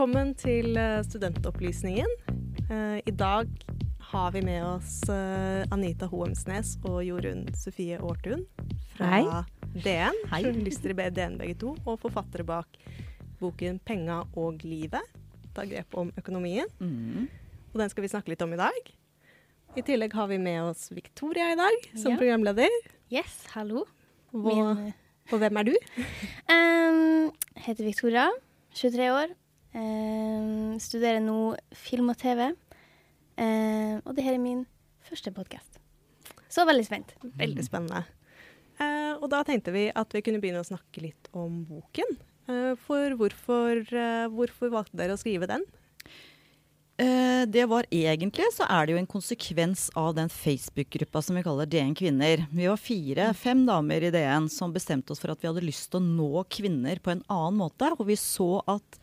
Velkommen til eh, Studentopplysningen. Eh, I dag har vi med oss eh, Anita Hoemsnes og Jorunn Sofie Aartun fra Hei. DN. Hei. Journalister i DN begge to, og forfattere bak boken 'Penga og livet'. Ta grep om økonomien. Mm. Og den skal vi snakke litt om i dag. I tillegg har vi med oss Victoria i dag som Ja. programleder. Yes, hallo. Og, og hvem er du? um, heter Victoria, 23 år. Um, studerer nå film og TV. Eh, og det her er min første podkast. Så veldig spent. Veldig spennende. Eh, og da tenkte vi at vi kunne begynne å snakke litt om boken. Eh, for hvorfor, eh, hvorfor valgte dere å skrive den? Eh, Det var egentlig så er det jo en konsekvens av den Facebook-gruppa som vi kaller DN Kvinner. Vi var fire-fem damer i DN som bestemte oss for at vi hadde lyst til å nå kvinner på en annen måte. Og vi så at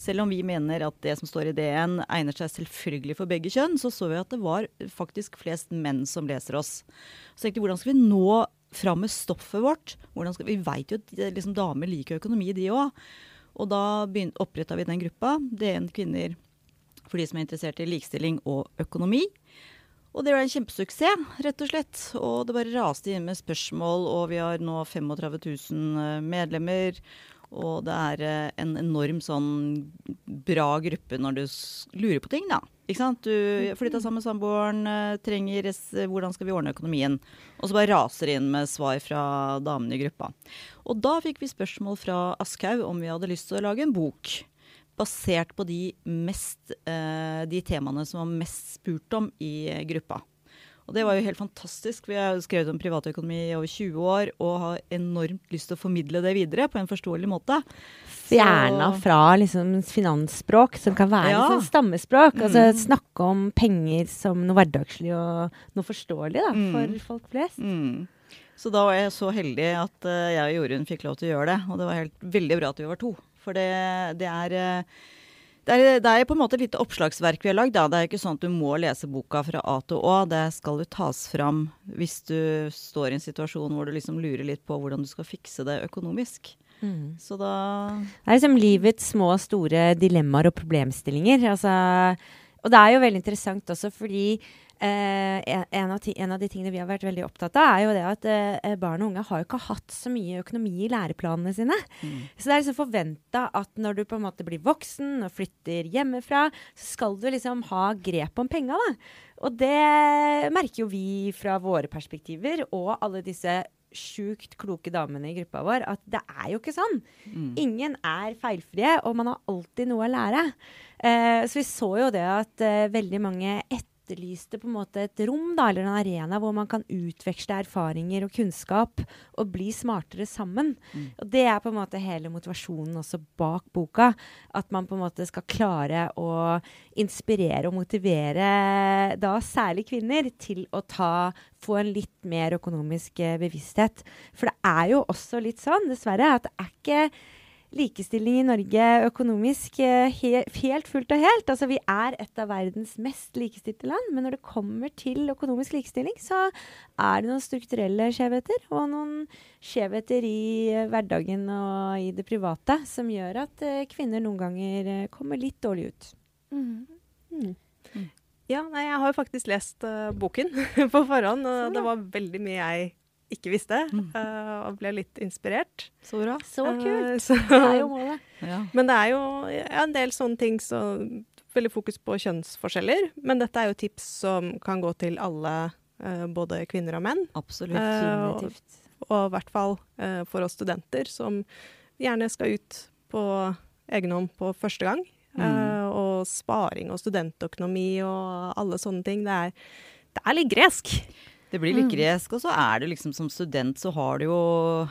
selv om vi mener at det som står i DN egner seg selvfølgelig for begge kjønn, så så vi at det var faktisk flest menn som leser oss. Så tenkte vi hvordan skal vi nå fram med stoffet vårt? Skal, vi veit jo at eh, liksom, damer liker økonomi, de òg. Og da oppretta vi den gruppa, DN Kvinner for de som er interessert i likestilling og økonomi. Og det var en kjempesuksess, rett og slett. Og det bare raste inn med spørsmål, og vi har nå 35 000 medlemmer. Og det er eh, en enorm sånn bra gruppe når du lurer på ting, da. Ikke sant? Du flytta sammen med samboeren, eh, trenger hvordan skal vi ordne økonomien? Og så bare raser det inn med svar fra damene i gruppa. Og da fikk vi spørsmål fra Aschhaug om vi hadde lyst til å lage en bok basert på de, mest, eh, de temaene som var mest spurt om i eh, gruppa. Og det var jo helt fantastisk. Vi har skrevet om privatøkonomi i over 20 år og har enormt lyst til å formidle det videre på en forståelig måte. Fjerna fra liksom finansspråk, som kan være Ja. litt stammespråk. Altså Mm. snakke om penger som noe hverdagslig og noe forståelig da, Mm. for folk flest. Mm. Så da var jeg så heldig at eh, jeg og Jorunn fikk lov til å gjøre det. Og det var helt veldig bra at vi var to. For det, det er eh, det er, det er på en måte et lite oppslagsverk vi har lagd. Det er ikke sånn at du må lese boka fra A til Å. Det skal jo tas fram hvis du står i en situasjon hvor du liksom lurer litt på hvordan du skal fikse det økonomisk. Mm. Så da Det er liksom livets små og store dilemmaer og problemstillinger. Altså, og det er jo veldig interessant også fordi eh, en, av ti, en av de tingene vi har vært veldig opptatt av, er jo det at eh, barn og unge har jo ikke hatt så mye økonomi i læreplanene sine. mm. Så det er liksom forventa at når du på en måte blir voksen og flytter hjemmefra, så skal du liksom ha grep om penga, da. Og det merker jo vi fra våre perspektiver, og alle disse sjukt kloke damene i gruppa vår, at det er jo ikke sånn. Mm. Ingen er feilfrie, og man har alltid noe å lære. Eh, så vi så jo det at eh, veldig mange etterlyste på en måte et rom da, eller en arena hvor man kan utveksle erfaringer og kunnskap og bli smartere sammen. Mm. Og det er på en måte hele motivasjonen også bak boka. At man på en måte skal klare å inspirere og motivere da særlig kvinner til å ta, få en litt mer økonomisk eh, bevissthet. For det er jo også litt sånn, dessverre, at det er ikke likestilling i Norge økonomisk eh, he helt fullt og helt. Altså, vi er et av verdens mest likestilte land, men når det kommer til økonomisk likestilling, så er det noen strukturelle skjevheter og noen skjevheter i eh, hverdagen og i det private som gjør at uh, kvinner noen ganger kommer litt dårlig ut. Mm. Ja, nei, jeg har jo faktisk lest uh, boken på forhånd, og Så bra. det var veldig mye jeg ikke visste, Mm. eh, og ble litt inspirert. Så bra. Så Eh, kult! så- Det er jo målet. Ja. Men det er jo ja, en del sånne ting så Veldig fokus på kjønnsforskjeller. Men dette er jo tips som kan gå til alle, eh, både kvinner og menn. Absolutt. Og- Definitivt. Og i hvert fall for oss studenter som gjerne skal ut på egen hånd på første gang. Mm. Eh, og sparing og studentøkonomi og alle sånne ting. Det er, det er litt gresk. Det blir litt Mm. gresk, og så er du liksom som student så har du jo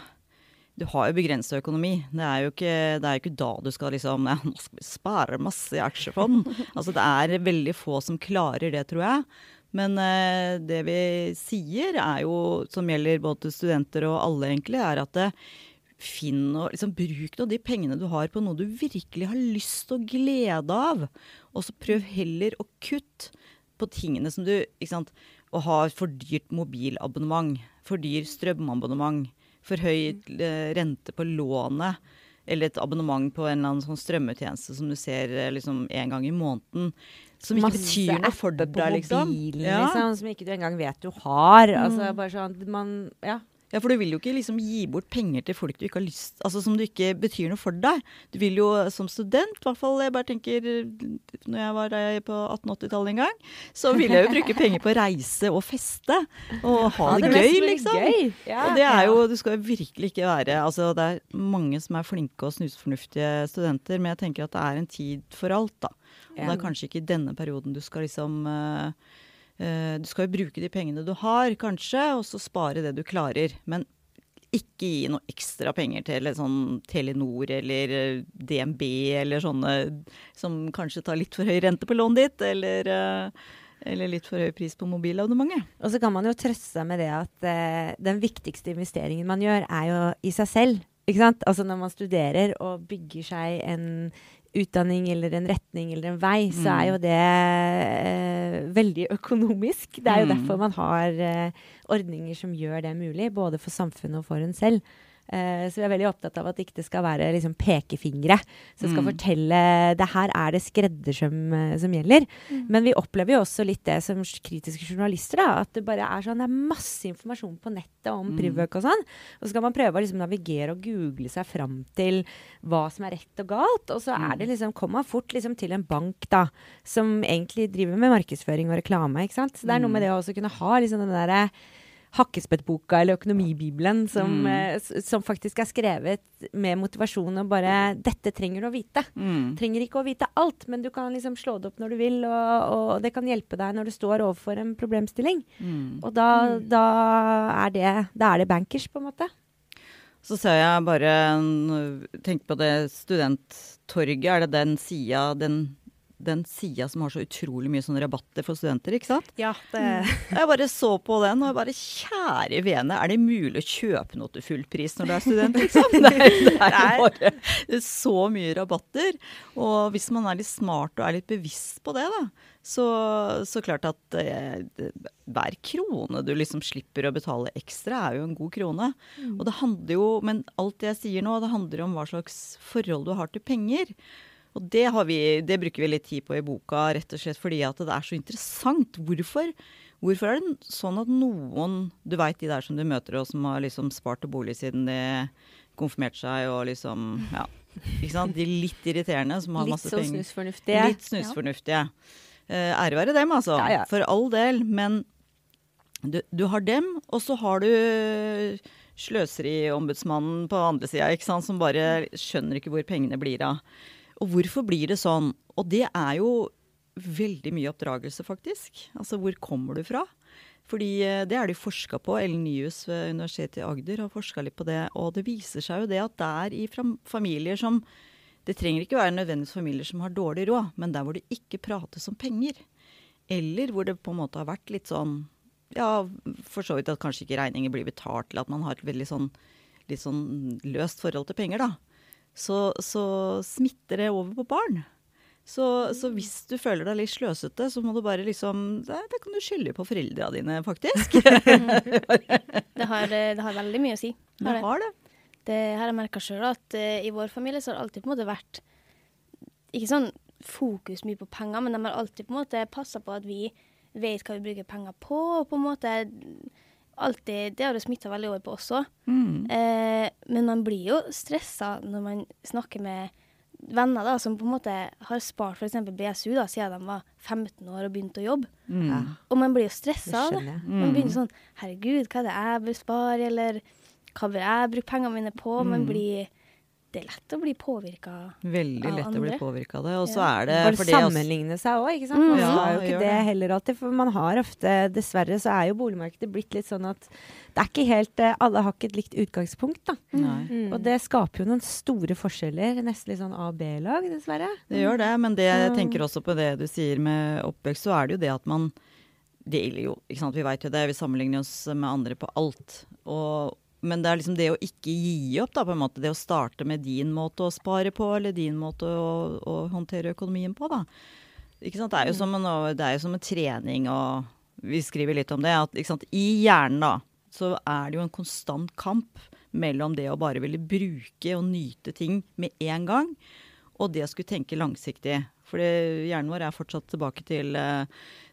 du har jo begrensa økonomi. Det er jo ikke, det er jo ikke da du skal liksom ja, Nå skal vi spare masse i aksjefond. altså det er veldig få som klarer det, tror jeg. Men eh, det vi sier er jo, som gjelder både studenter og alle egentlig, er at det, finn og liksom Bruk nå de pengene du har på noe du virkelig har lyst og glede av. Og så prøv heller å kutte på tingene som du ikke sant, Å ha for dyrt mobilabonnement, for dyr strømabonnement, for høy eh, rente på lånet. eller et abonnement på en eller annen sånn strømmetjeneste som du ser eh, liksom en gang i måneden. Som ikke betyr noe for deg, liksom. mobilen, liksom, som ikke du engang vet du har. Altså, bare sånn, man, ja. Ja, for du vil jo ikke liksom gi bort penger til folk du ikke har lyst Altså som du ikke betyr noe for deg. Du vil jo som student, i hvert fall jeg bare tenker Når jeg var på 1880-tallet en gang, så ville jeg jo bruke penger på å reise og feste. Og ha det, det gøy, liksom. gøy. Ja. Og det er jo, du skal jo virkelig ikke være Altså det er mange som er flinke og snusfornuftige studenter, men jeg tenker at det er en tid for alt, da. Og det er kanskje ikke i denne perioden du skal liksom eh, eh, Du skal jo bruke de pengene du har, kanskje, og så spare det du klarer. Men ikke gi noe ekstra penger til sånn Telenor eller eh, DNB eller sånne som kanskje tar litt for høy rente på lånet ditt, eller, eh, eller litt for høy pris på mobilabonnementet. Og så kan man jo trøste seg med det at eh, den viktigste investeringen man gjør, er jo i seg selv. Altså når man studerer og bygger seg en utdanning eller en retning eller en vei, så er jo det eh, veldig økonomisk. Det er jo Mm. derfor man har eh, ordninger som gjør det mulig, både for samfunnet og for en selv. Eh, så vi er veldig opptatt av at ikke skal være liksom, pekefingre som skal Mm. fortelle det her er det skreddersøm eh, som gjelder. Men vi opplever jo også litt det som kritiske journalister. Da, at det bare er sånn, det er masse informasjon på nettet om Mm. Privøk og sånn. Og så skal man prøve å liksom navigere og google seg fram til hva som er rett og galt. Og så er det liksom, kommer man fort liksom til en bank da, som egentlig driver med markedsføring og reklame. ikke sant? Så det er noe med det å også kunne ha liksom den derre Hakkespettboka eller Økonomibibelen som, Mm. eh, som faktisk er skrevet med motivasjon og bare 'Dette trenger du å vite'. Mm. Trenger ikke å vite alt, men du kan liksom slå det opp når du vil, og, og det kan hjelpe deg når du står overfor en problemstilling. Mm. Og da, da, er det, da er det bankers, på en måte. Så ser jeg bare Tenk på det studenttorget. Er det den sida den, den sida som har så utrolig mye sånne rabatter for studenter, ikke sant? Ja, det Jeg bare så på den, og jeg bare Kjære vene, er det mulig å kjøpe noe til full pris når du er student, liksom? Det er, det er bare så mye rabatter. Og hvis man er litt smart og er litt bevisst på det, da, så, så klart at eh, hver krone du liksom slipper å betale ekstra, er jo en god krone. Og det handler jo, men alt det jeg sier nå, det handler om hva slags forhold du har til penger. Og det, har vi, det bruker vi litt tid på i boka, rett og slett fordi at det er så interessant. Hvorfor, hvorfor er det sånn at noen Du veit de der som du møter og som har liksom spart til bolig siden de konfirmerte seg og liksom Ja. Ikke sant? De litt irriterende som har Litt masse Litt så snusfornuftige. Litt snusfornuftige. Eh, ære være dem, altså. Ja, ja. For all del. Men du, du har dem, og så har du Sløseriombudsmannen på andre sida, ikke sant, som bare skjønner ikke hvor pengene blir av. Og hvorfor blir det sånn? Og det er jo veldig mye oppdragelse, faktisk. Altså hvor kommer du fra? Fordi eh, det er det forska på. Ellen Nyhus ved Universitetet i Agder har forska litt på det. Og det viser seg jo det at det er i familier som Det trenger ikke være nødvendigvis familier som har dårlig råd, men der hvor det ikke prates om penger. Eller hvor det på en måte har vært litt sånn Ja, for så vidt at kanskje ikke regninger blir betalt, eller at man har et veldig sånn litt sånn løst forhold til penger, da. Så, så smitter det over på barn. Så, så hvis du føler deg litt sløsete, så må du bare liksom Det, det kan du skylde på foreldra dine, faktisk. Det har, det har veldig mye å si. Har det. har det. Det har jeg merka sjøl, at uh, i vår familie så har det alltid på en måte vært Ikke sånn fokus mye på penger, men de har alltid på en måte passa på at vi vet hva vi bruker penger på. Og på en måte alltid Det har jo smitta veldig over på oss òg. Mm. Eh, men man blir jo stressa når man snakker med venner da, som på en måte har spart f.eks. BSU da, siden de var 15 år og begynte å jobbe. Mm. Ja, Og man blir jo stressa av det. Mm. Man Mm. begynner sånn Herregud, hva er det jeg bør spare, eller hva bør jeg bruke pengene mine på? Man Mm. blir Det er lett å bli påvirka. Veldig lett å bli andre. påvirka av det. Og så Ja. er det Bare fordi også- sammenligne seg òg, ikke sant. Mm. Man Ja, skal jo ikke det det. heller alltid. For man har ofte, dessverre, så er jo boligmarkedet blitt litt sånn at det er ikke helt eh, Alle har ikke et likt utgangspunkt, da. Mm. Og det skaper jo noen store forskjeller. Nesten litt sånn A- og B-lag, dessverre. Det gjør det, men det jeg tenker også på det du sier med oppvekst, så er det jo det at man Det gjelder jo, ikke sant, vi veit jo det, vi sammenligner oss med andre på alt. Og, men det er liksom det å ikke gi opp, da, på en måte. Det å starte med din måte å spare på, eller din måte å, å håndtere økonomien på, da. Ikke sant? Det er jo som en, jo som en trening, og vi skriver litt om det. At i hjernen, da, så er det jo en konstant kamp mellom det å bare ville bruke og nyte ting med en gang, og det å skulle tenke langsiktig. For hjernen vår er fortsatt tilbake til, eh,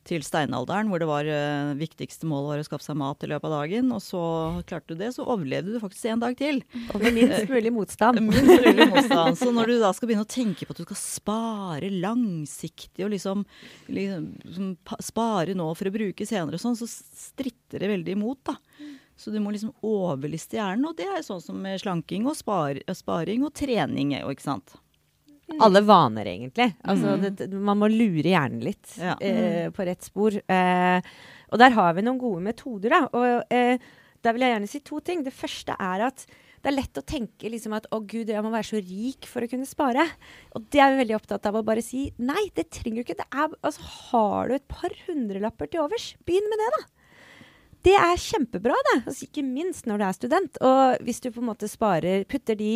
til steinalderen, hvor det var uh, viktigste målet var å skaffe seg mat i løpet av dagen. Og så klarte du det, så overlevde du faktisk en dag til. Og med minst mulig motstand. minst mulig motstand. Så når du da skal begynne å tenke på at du skal spare langsiktig, og liksom, liksom spare nå for å bruke senere og sånn, så stritter det veldig imot, da. Så du må liksom overliste hjernen, og det er sånn som slanking og spar, sparing og trening. ikke sant? Mm. Alle vaner, egentlig. Altså, mm. det, man må lure hjernen litt ja. eh, på rett spor. Eh, og der har vi noen gode metoder, da. Og eh, der vil jeg gjerne si to ting. Det første er at det er lett å tenke liksom at å gud, jeg må være så rik for å kunne spare. Og det er vi veldig opptatt av å bare si nei, det trenger du ikke. Det er, altså, har du et par hundrelapper til overs, begynn med det, da. Det er kjempebra, det. Altså, ikke minst når du er student. Og hvis du på en måte sparer, putter de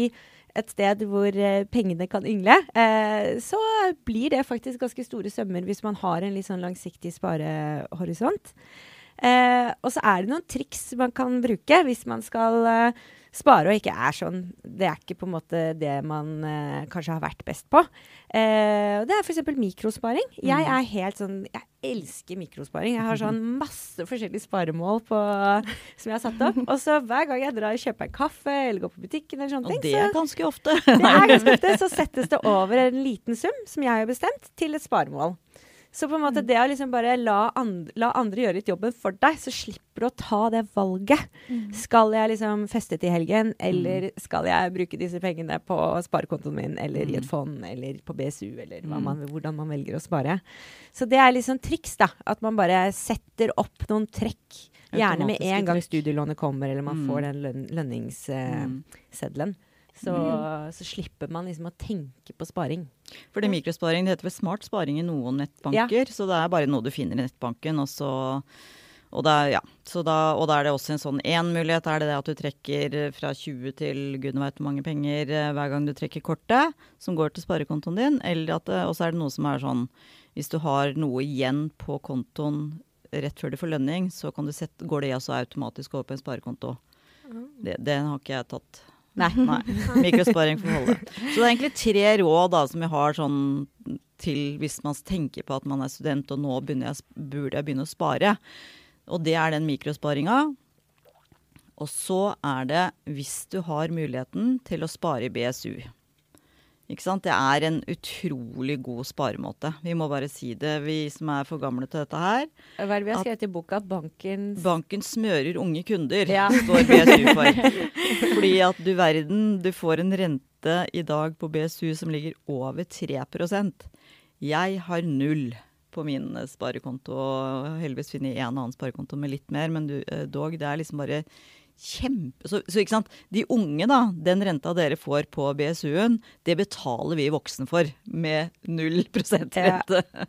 et sted hvor eh, pengene kan yngle, eh, så blir det faktisk ganske store sømmer hvis man har en litt sånn langsiktig sparehorisont. Eh, og så er det noen triks man kan bruke hvis man skal og ikke er sånn Det er ikke på en måte det man eh, kanskje har vært best på. Eh, det er f.eks. mikrosparing. Mm. Jeg er helt sånn Jeg elsker mikrosparing. Jeg har sånn masse forskjellige sparemål på, som jeg har satt opp. Og så hver gang jeg drar og kjøper en kaffe eller går på butikken, eller sånne ting og det er ganske ofte. det er ganske ofte, så settes det over en liten sum som jeg har bestemt, til et sparemål. Så på en måte mm. det å liksom bare la, and, la, andre gjøre litt jobben for deg, så slipper du å ta det valget. Mm. Skal jeg liksom feste til helgen, eller mm. skal jeg bruke disse pengene på sparekontoen min, eller mm. i et mm. fond, eller på BSU, eller mm. man, hvordan man velger å spare. Så det er liksom triks, da. At man bare setter opp noen trekk. Gjerne med en gang studielånet kommer, eller man får den løn lønningsseddelen. Uh, så, mm. så, slipper man liksom å tenke på sparing. For det mikrosparing det heter vel smart sparing i noen nettbanker, ja. så det er bare noe du finner i nettbanken. og så og, da, ja. da, og da er det også en sånn én mulighet. Er det det at du trekker fra 20 til gudene veit hvor mange penger eh, hver gang du trekker kortet, som går til sparekontoen din. Eller at Og så er det noe som er sånn Hvis du har noe igjen på kontoen rett før du får lønning, så sette, går det altså automatisk over på en sparekonto. Det, det har ikke jeg tatt. Nei. Nei. Mikrosparing for holde. Så det er egentlig tre råd da, som vi har sånn til hvis man tenker på at man er student og nå jeg, burde jeg begynne å spare. Og det er den mikrosparinga. Og så er det hvis du har muligheten til å spare i BSU. Det er en utrolig god sparemåte. Vi må bare si det, vi som er for gamle til dette her. Hva er det vi har skrevet i boka? Banken Banken smører unge kunder, ja. står BSU for. Fordi at du verden, du får en rente i dag på BSU som ligger over 3% Jeg har null på min sparekonto. Heldigvis finner jeg en annen sparekonto med litt mer, men du, eh, dog, det er liksom bare kjempe... Så, så, ikke sant, de unge, da, den renta dere får på BSU-en, det betaler vi voksne for med null prosent rente. Ja.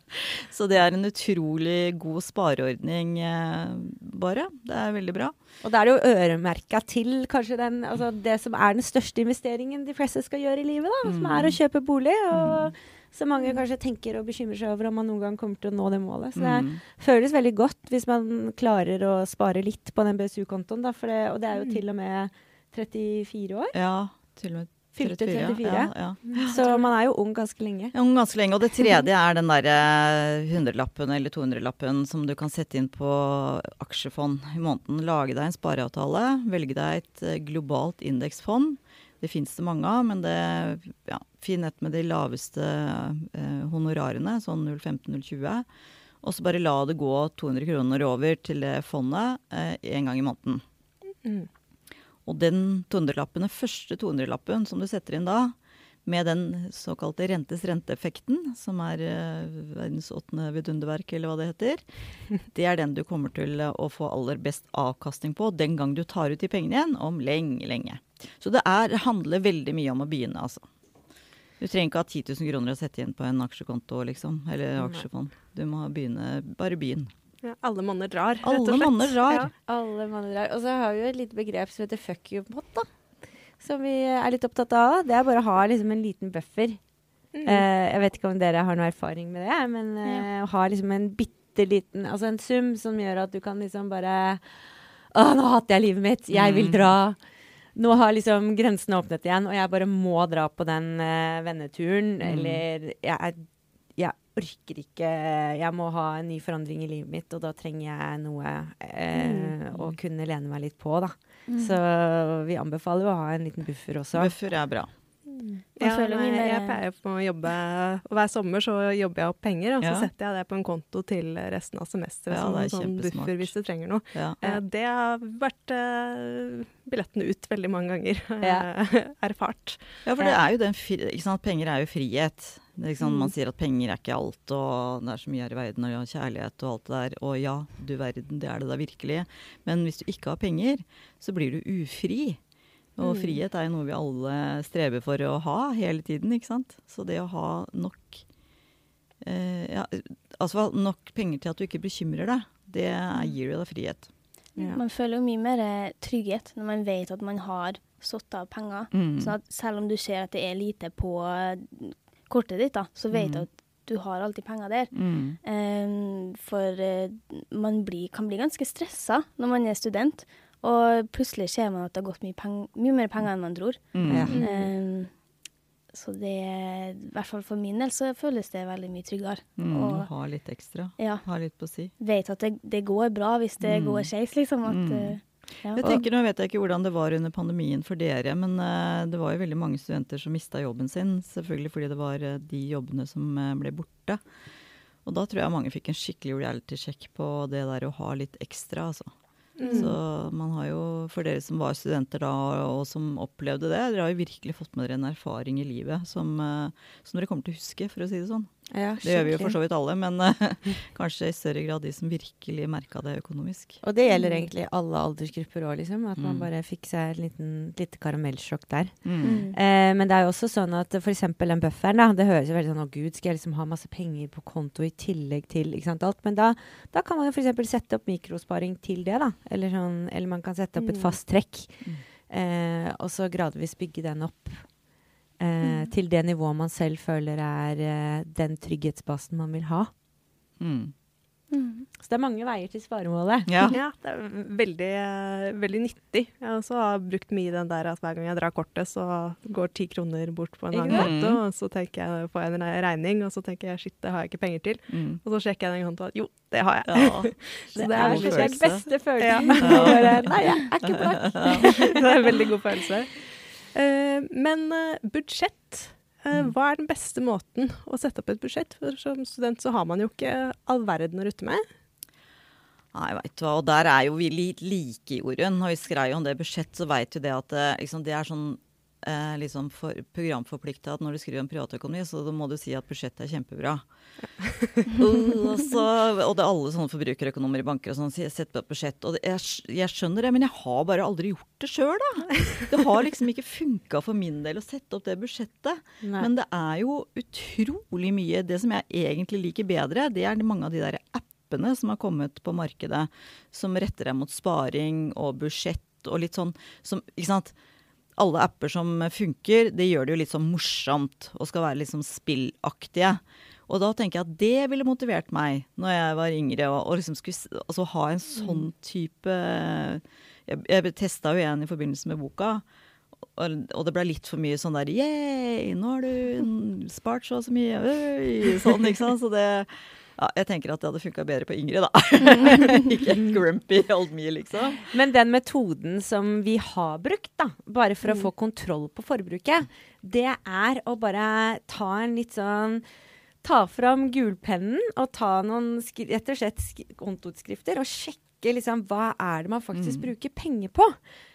Så det er en utrolig god spareordning, eh, bare. Det er veldig bra. Og da er det jo øremerka til kanskje den, altså det som er den største investeringen de fleste skal gjøre i livet, da, som er å mm. kjøpe bolig. og mm så mange kanskje tenker og bekymrer seg over om man noen gang kommer til å nå det målet. Så det mm. føles veldig godt hvis man klarer å spare litt på den BSU-kontoen. Og det er jo mm. til og med 34 år. Ja, til og med Fylte 34. Ja, ja. Mm. Så man er jo ung ganske lenge. Ja, ung ganske lenge. Og det tredje er den derre hundrelappen eller 200-lappen som du kan sette inn på aksjefond i måneden. Lage deg en spareavtale. Velge deg et eh, globalt indeksfond. Det fins det mange av, men det ja, finn et med de laveste eh, honorarene, sånn 015-020. Og så bare la det gå 200 kroner over til det fondet eh, en gang i måneden. Mm. Og den 200-lappen, den første 200-lappen som du setter inn da, med den såkalte rentes renteeffekten, som er eh, verdens åttende vidunderverk, eller hva det heter, det er den du kommer til å få aller best avkastning på den gang du tar ut de pengene igjen, om lenge, lenge. Så det er, handler veldig mye om å begynne, altså. Du trenger ikke ha 10 000 kroner å sette igjen på en aksjekonto, liksom. Eller aksjefond. Du må begynne Bare begynn. Ja, alle monner drar, rett og slett. Alle monner drar. Ja, alle monner drar. Og så har vi jo et lite begrep som heter fuck you pot, da. Som vi er litt opptatt av. Det er bare å ha liksom en liten buffer. Mm. Uh, jeg vet ikke om dere har noe erfaring med det, men uh, ja. å ha liksom en bitte liten Altså en sum som gjør at du kan liksom bare Å, nå hater jeg livet mitt. Jeg vil mm. Nå har liksom grensene åpnet igjen, og jeg bare må dra på den uh, venneturen, Mm. eller jeg, jeg orker ikke Jeg må ha en ny forandring i livet mitt, og da trenger jeg noe eh, å kunne lene meg litt på, da. Mm. Så vi anbefaler å ha en liten buffer også. Buffer er bra. Ja, nei, jeg pleier på å jobbe og Hver sommer så jobber jeg opp penger, og så Ja. setter jeg det på en konto til resten av semesteret. Ja, som en sånn kjempesmart. buffer hvis du trenger noe. Eh, det har vært eh, billetten ut veldig mange ganger. Ja. Erfart. Ja, for det er jo den ikke sant? Penger er jo frihet. Er sant? Man sier at penger er ikke alt, og det er så mye her i verden, og kjærlighet og alt det der. Og ja, du verden, det er det da virkelig. Men hvis du ikke har penger, så blir du ufri. Og Mm. frihet er jo noe vi alle strever for å ha hele tiden, ikke sant. Så det å ha nok eh, ja, altså nok penger til at du ikke bekymrer deg, det er- gir jo deg frihet. Ja. Man føler jo mye mer eh, trygghet når man vet at man har satt av penger. Mm. Sånn at selv om du ser at det er lite på eh, kortet ditt, da, så vet Mm. du at du har alltid penger der. Mm. Um, for uh, man blir, kan bli ganske stressa når man er student, og plutselig ser man at det har gått mye, peng mye mer penger enn man tror. Mm. Em, så det, i hvert fall for min del, så føles det veldig mye tryggere. Mm. Og Ha litt ekstra. ja, Ha litt på si. vet at det, det går bra hvis det Mm. går skeis, liksom. At, Mm. eh, ja. Jeg tenker, Nå vet jeg ikke hvordan det var under pandemien for dere, men uh, det var jo veldig mange studenter som mista jobben sin. Selvfølgelig fordi det var uh, de jobbene som uh, ble borte. Og da tror jeg mange fikk en skikkelig reality-sjekk på det der å ha litt ekstra, altså. Mm. Så man har jo, for dere som var studenter da og som opplevde det, dere har jo virkelig fått med dere en erfaring i livet som, eh, som dere kommer til å huske, for å si det sånn. Ja, Det gjør vi jo for så vidt alle, men uh, kanskje i større grad de som virkelig merka det økonomisk. Og det gjelder egentlig alle aldersgrupper òg, liksom. At man Mm. bare fikk seg et liten, lite karamellsjokk der. Mm. Uh, men det er jo også sånn at f.eks. den bufferen, da, det høres jo veldig sånn å gud, skal jeg liksom ha masse penger på konto i tillegg til ikke sant, alt. Men da, da kan man jo f.eks. sette opp mikrosparing til det, da. Eller, sånn, eller man kan sette opp et Mm. fast trekk. Mm. Uh, og så gradvis bygge den opp. Eh, Mm. Til det nivået man selv føler er eh, den trygghetsbasen man vil ha. Mm. Mm. Så det er mange veier til sparemålet. Ja. Ja, det er veldig, eh, veldig nyttig. Jeg har også brukt mye den der at hver gang jeg drar kortet, så går ti kroner bort på en annen konto, mm. og så tenker jeg på en regning, og så tenker jeg shit, det har jeg ikke penger til. Mm. Og så sjekker jeg den kontoen, jo, det har jeg. Ja. Så Det det er den beste følelsen. Ja. Nei, jeg er ikke blakk. det er en veldig god følelse. Eh, men eh, budsjett. eh, Mm. hva er den beste måten å sette opp et budsjett? For som student så har man jo ikke all verden å rutte med. Nei, vet du hva, og der er jo vi litt like, Jorunn. Når vi skrev om det budsjett, så vet du det at liksom, det er sånn eh, liksom for, programforplikta at når du skriver om privatøkonomi, så må du si at budsjettet er kjempebra. og, så, og det er alle sånne forbrukerøkonomer i banker og sånn setter sett på et budsjett. Og det, jeg, jeg skjønner det, men jeg har bare aldri gjort det sjøl, da. Det har liksom ikke funka for min del å sette opp det budsjettet. Nei. Men det er jo utrolig mye Det som jeg egentlig liker bedre, det er mange av de der appene som har kommet på markedet, som retter deg mot sparing og budsjett og litt sånn som Ikke sant. Alle apper som funker, det gjør det jo litt sånn morsomt og skal være litt sånn spillaktige. Og da tenker jeg at det ville motivert meg når jeg var yngre, og, og liksom skulle altså ha en sånn type Jeg, jeg testa jo en i forbindelse med boka. Og, og det ble litt for mye sånn der Yeah, nå har du spart så og så mye. Øy, sånn, ikke sant. Så det ja, Jeg tenker at det hadde funka bedre på yngre, da. ikke grumpy old me, liksom. Men den metoden som vi har brukt, da, bare for å Mm. få kontroll på forbruket, det er å bare ta en litt sånn Ta fram gulpennen og ta noen rett og slett kontoutskrifter og sjekke liksom hva er det man faktisk Mm. bruker penger på.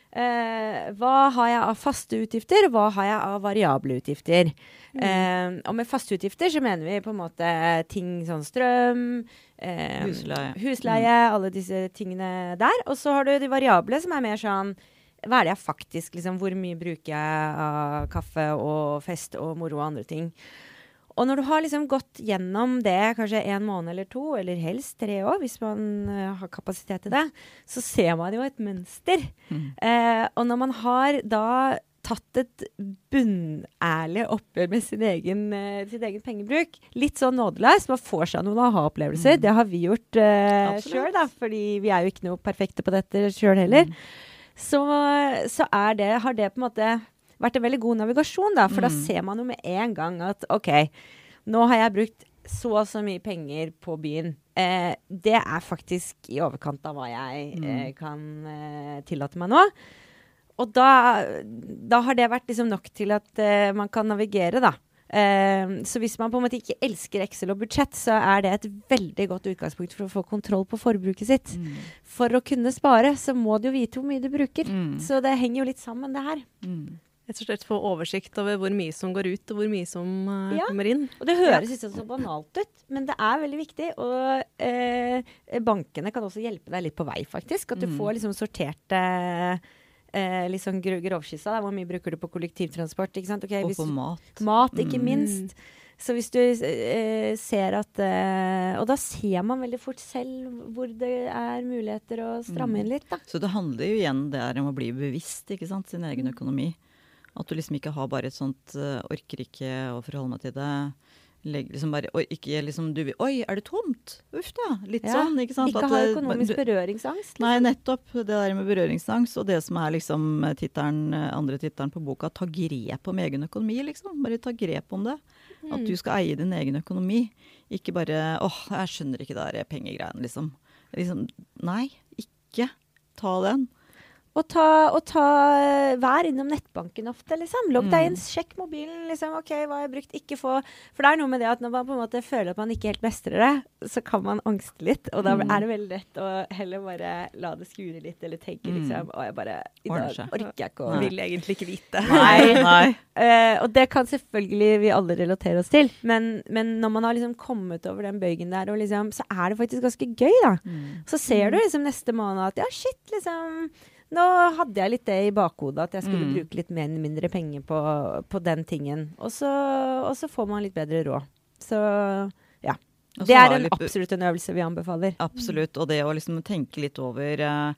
Eh, hva har jeg av faste utgifter, hva har jeg av variable utgifter? Eh, og med faste utgifter så mener vi på en måte ting sånn strøm, eh, Husleie. husleie, alle disse tingene der. Og så har du de variable som er mer sånn hva er det jeg faktisk liksom, Hvor mye bruker jeg av kaffe og fest og moro og andre ting? Og når du har liksom gått gjennom det kanskje en måned eller to, eller helst tre år, hvis man eh, har kapasitet til det, så ser man jo et mønster. Mm. Eh, og når man har da tatt et bunnærlig oppgjør med sin egen, eh, sin egen pengebruk, litt sånn nådeløs, man får seg noen aha-opplevelser. Mm. Det har vi gjort uh, sjøl, da, fordi vi er jo ikke noe perfekte på dette sjøl heller. Mm. så, så er det, har det på en måte vært en veldig god navigasjon, da. For da Mm. ser man jo med en gang at OK, nå har jeg brukt så og så mye penger på byen. Eh, det er faktisk i overkant av hva jeg Mm. eh, kan eh, tillate meg nå. Og da, da har det vært liksom nok til at eh, man kan navigere, da. Eh, så hvis man på en måte ikke elsker Excel og budsjett, så er det et veldig godt utgangspunkt for å få kontroll på forbruket sitt. Mm. For å kunne spare, så må du jo vite hvor mye du bruker. Mm. Så det henger jo litt sammen, det her. Mm. Rett og slett få oversikt over hvor mye som går ut, og hvor mye som uh, Ja. kommer inn. Og det høres ikke så banalt ut, men det er veldig viktig. Og eh, bankene kan også hjelpe deg litt på vei, faktisk. At du Mm. får liksom sorterte eh, litt sånn gro- da. Hvor mye bruker du på kollektivtransport? ikke sant? Ok, Og på du- mat. Mat, ikke Mm. minst. Så hvis du eh, ser at eh, Og da ser man veldig fort selv hvor det er muligheter å stramme Mm. inn litt, da. Så det handler jo igjen der om å bli bevisst, ikke sant, sin egen Mm. økonomi. At du liksom ikke har bare et sånt uh, orker ikke å forholde meg til det. Legg liksom bare og ikke liksom du vil Oi, er det tomt? Uff da. Litt Ja, sånn, ikke sant. Ikke ha økonomisk berøringsangst. berøringsangst. Nei, nettopp. Det der med berøringsangst og det som er liksom tittelen, andre tittelen på boka, ta grep om egen økonomi, liksom. Bare ta grep om det. At Mm. du skal eie din egen økonomi. Ikke bare åh, jeg skjønner ikke det der pengegreiene, liksom. liksom. Nei, ikke ta den. Og ta, og ta Vær innom nettbanken ofte, liksom. Logg deg inn, Mm. sjekk mobilen. liksom, OK, hva har jeg brukt? Ikke få For det er noe med det at når man på en måte føler at man ikke helt mestrer det, så kan man angste litt. Og da Mm. er det veldig lett å heller bare la det skure litt, eller tenke Mm. liksom Å, jeg bare I dag orker jeg ikke å Vil egentlig ikke vite. Nei, nei. uh, og det kan selvfølgelig vi alle relatere oss til, men, men når man har liksom kommet over den bøygen der, og liksom, så er det faktisk ganske gøy, da. Mm. Så ser du liksom neste måned at ja, shit, liksom Nå hadde jeg litt det i bakhodet, at jeg skulle Mm. bruke litt mer, mindre penger på, på den tingen. Og så, og så får man litt bedre råd. Så ja. Og så Det er en litt- absolutt en øvelse vi anbefaler. Absolutt. Og det å liksom tenke litt over eh,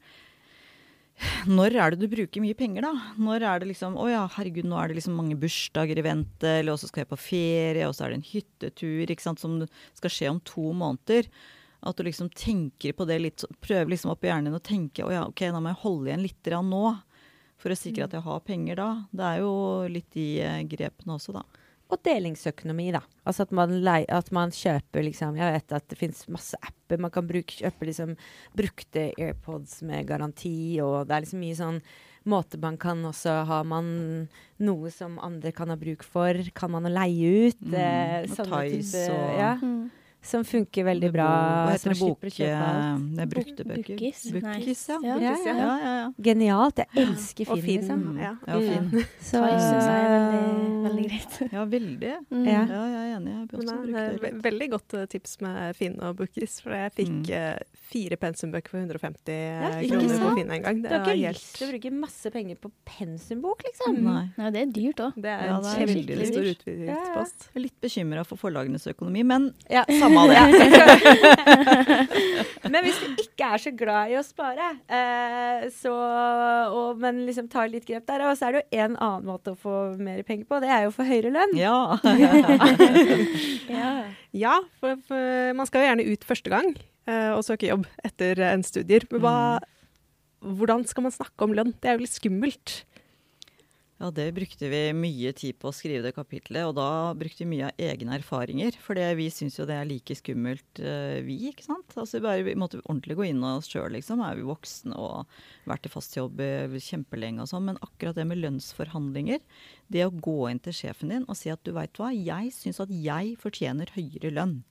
Når er det du bruker mye penger, da? Når er det liksom Å ja, herregud, nå er det liksom mange bursdager i vente, eller også skal jeg på ferie, og så er det en hyttetur, ikke sant, som skal skje om to måneder. At du liksom tenker på det litt, prøver liksom opp i hjernen din å tenke å ja, ok, da må jeg holde igjen litt nå. For å sikre at jeg har penger da. Det er jo litt de eh, grepene også, da. Og delingsøkonomi, da. Altså at man, lei, at man kjøper liksom Jeg vet at det fins masse apper. Man kan bruke, kjøpe liksom brukte AirPods med garanti, og det er liksom mye sånn måte man kan også Har man noe som andre kan ha bruk for, kan man leie ut. Mm, eh, og Tice og- ja, Mm. Som funker veldig bra. Hva heter det? Bok... Det er brukte Bok- bøker. Bukkis. Bukkis, ja. Ja. Ja. Ja. ja, ja, ja. Genialt. Jeg elsker Og Finn, Finn. liksom. Ja. Ja, fin. Så, Tice syns jeg er veldig, veldig greit. Ja, veldig. Mm. Ja. Ja, jeg er enig. Jeg Men bør også det bruke er det. ve- veldig godt eh, tips med Finn og Bukkis. For jeg fikk Mm. eh, fire pensumbøker for 150 kroner på? Finn en gang. du Det har var ikke helt lyst til å bruke masse penger på pensumbok, liksom? Mm. Nei. Nei, det er dyrt òg. Det er Ja, en det er veldig stor utgiftspost. Litt bekymra for forlagenes økonomi, men Ja. samme av det. Men hvis du ikke er så glad i å spare, eh, så, og, men liksom tar litt grep der, og så er det jo en annen måte å få mer penger på, det er jo å få høyere lønn. Ja. Ja. Ja, for, for man skal jo gjerne ut første gang eh, og søke jobb etter en studier. Men hva, hvordan skal man snakke om lønn? Det er jo litt skummelt. Ja, det brukte vi mye tid på å skrive det kapitlet, og da brukte vi mye av egne erfaringer. For vi syns jo det er like skummelt, eh, vi, ikke sant. Altså bare, Vi måtte ordentlig gå inn oss sjøl, liksom. Er vi voksne og vært i fast jobb eh, kjempelenge og sånn. Men akkurat det med lønnsforhandlinger, det å gå inn til sjefen din og si at du veit hva, jeg syns at jeg fortjener høyere lønn.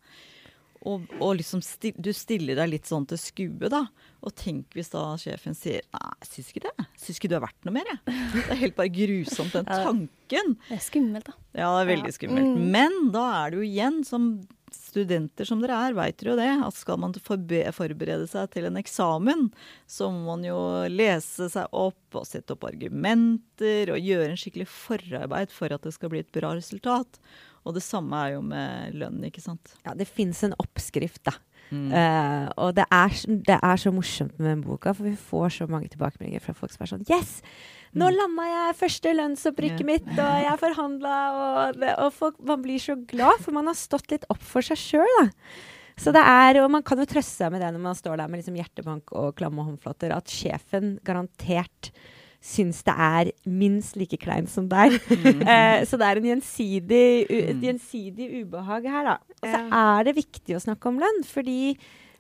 Og, og liksom sti, du stiller deg litt sånn til skue, da. Og tenk hvis da sjefen sier nei, jeg syns ikke det. Syns ikke du er verdt noe mer, jeg. Det er helt bare grusomt, den tanken. Det er skummelt, da. Ja, det er veldig skummelt. Mm. Men da er det jo igjen, som studenter som dere er, veit dere jo det, at skal man forberede seg til en eksamen, så må man jo lese seg opp og sette opp argumenter og gjøre en skikkelig forarbeid for at det skal bli et bra resultat. Og det samme er jo med lønn, ikke sant. Ja, det fins en oppskrift, da. Mm. Uh, og det er, det er så morsomt med den boka, for vi får så mange tilbakemeldinger fra folk som er sånn Yes! Nå Mm. landa jeg første lønnsopprykket yeah. mitt, og jeg forhandla, og, det, og folk, man blir så glad, for man har stått litt opp for seg sjøl, da. Så det er, og man kan jo trøste seg med det når man står der med liksom hjertebank og klamme håndflater, at sjefen garantert syns det er minst like kleint som deg. eh, så det er en gjensidig, et Mm. gjensidig ubehag her, da. Og så er det viktig å snakke om lønn, fordi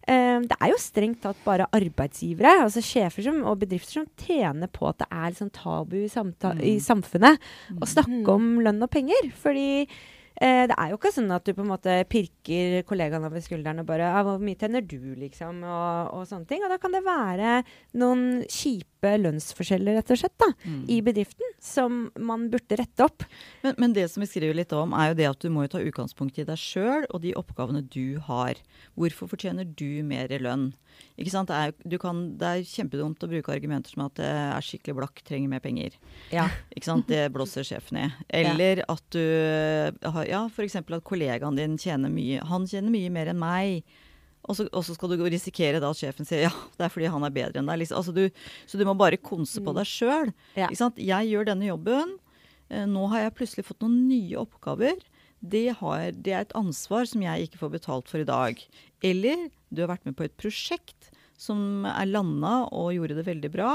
eh, det er jo strengt tatt bare arbeidsgivere, altså sjefer som, og bedrifter som tjener på at det er liksom tabu i, mm. i Mm. samfunnet å Mm. snakke om lønn og penger. Fordi eh, det er jo ikke sånn at du på en måte pirker kollegaen over skulderen og bare ah, 'Hvor mye tjener du?' liksom, og, og sånne ting. Og da kan det være noen kjipe lønnsforskjeller, rett og slett, da, Mm. i bedriften som man burde rette opp. Men, men det som vi skriver litt om, er jo det at du må jo ta utgangspunkt i deg sjøl og de oppgavene du har. Hvorfor fortjener du mer lønn? Ikke sant? Det, er, kan, det er kjempedumt å bruke argumenter som at det er skikkelig blakk, trenger mer penger. Ja. Ikke sant? Det blåser sjefen i. Eller at du har Ja, f.eks. at kollegaen din tjener mye. Han tjener mye mer enn meg. Og så, og så skal du risikere da at sjefen sier ja, det er fordi han er bedre enn deg. Liksom. Altså du, så du må bare konse på deg sjøl. Ja. Jeg gjør denne jobben. Eh, Nå har jeg plutselig fått noen nye oppgaver. Det, har, det er et ansvar som jeg ikke får betalt for i dag. Eller du har vært med på et prosjekt som er landa og gjorde det veldig bra.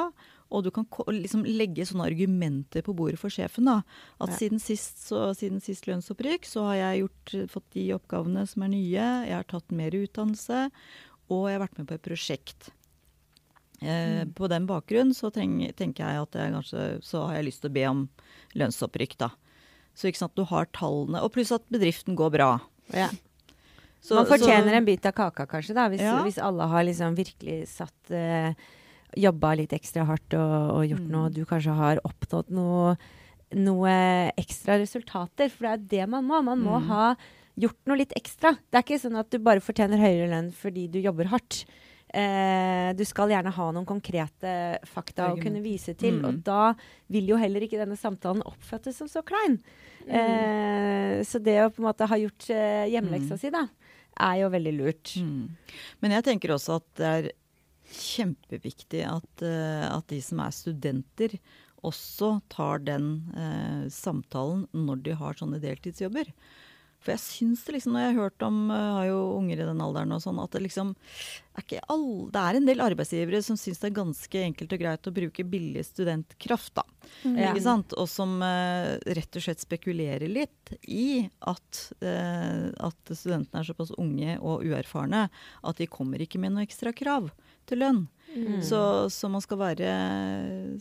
Og du kan liksom legge sånne argumenter på bordet for sjefen. da. At Ja. siden, sist, så, siden sist lønnsopprykk så har jeg gjort, fått de oppgavene som er nye. Jeg har tatt mer utdannelse. Og jeg har vært med på et prosjekt. Eh, På den bakgrunn så treng, tenker jeg at jeg kanskje, så har jeg lyst til å be om lønnsopprykk, da. Så ikke sant, du har tallene. Og pluss at bedriften går bra. Ja. Så, man fortjener så, en bit av kaka, kanskje, da, hvis, Ja. hvis alle har liksom virkelig satt uh, Jobba litt ekstra hardt og, og gjort Mm. noe, du kanskje har oppnådd noe, noe ekstra resultater. For det er det man må. Man må Mm. ha gjort noe litt ekstra. Det er ikke sånn at du bare fortjener høyere lønn fordi du jobber hardt. Eh, du skal gjerne ha noen konkrete fakta å kunne vise til. Mm. Og da vil jo heller ikke denne samtalen oppfattes som så klein. Eh, så det å på en måte ha gjort eh, hjemmeleksa Mm. si, da, er jo veldig lurt. Mm. Men jeg tenker også at det er kjempeviktig at, eh, at de som er studenter, også tar den eh, samtalen når de har sånne deltidsjobber. For jeg syns det liksom, når jeg har hørt om eh, har jo unger i den alderen og sånn, at det liksom er ikke all, Det er en del arbeidsgivere som syns det er ganske enkelt og greit å bruke billig studentkraft, da. Mm. Ikke sant? Og som eh, rett og slett spekulerer litt i at, eh, at studentene er såpass unge og uerfarne at de kommer ikke med noe ekstra krav til lønn. Mm. Så, så man skal være,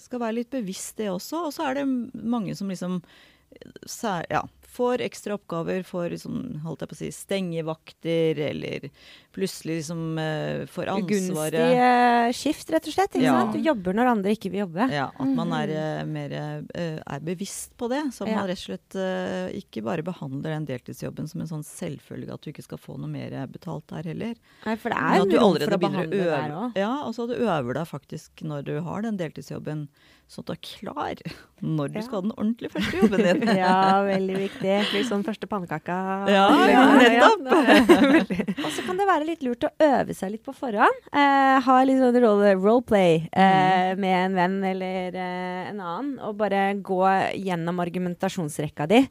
skal være litt bevisst det også. Og så er det mange som liksom sær, ja, får ekstra oppgaver for sånn, holdt jeg på å si, stengevakter, eller plutselig liksom uh, får ansvaret Ugunstige skift, rett og slett. Ja. Du jobber når andre ikke vil jobbe. Ja, at man er uh, mer eh, er bevisst på det. Så Ja. man rett og slett ikke bare behandler den deltidsjobben som en sånn selvfølge at du ikke skal få noe mer betalt der heller. Nei, for det er jo noe for å behandle å der òg. ja, altså så du øver deg faktisk når du har den deltidsjobben, sånn at du er klar når du skal ha den ordentlige første jobben din. Ja, veldig viktig. Litt sånn første pannekaka. Ja, ja, nettopp. Og så kan det være litt lurt å øve seg litt på forhånd. Eh, ha litt sånn role, roleplay eh, med en venn eller eh, en annen, og bare gå gjennom argumentasjonsrekka di.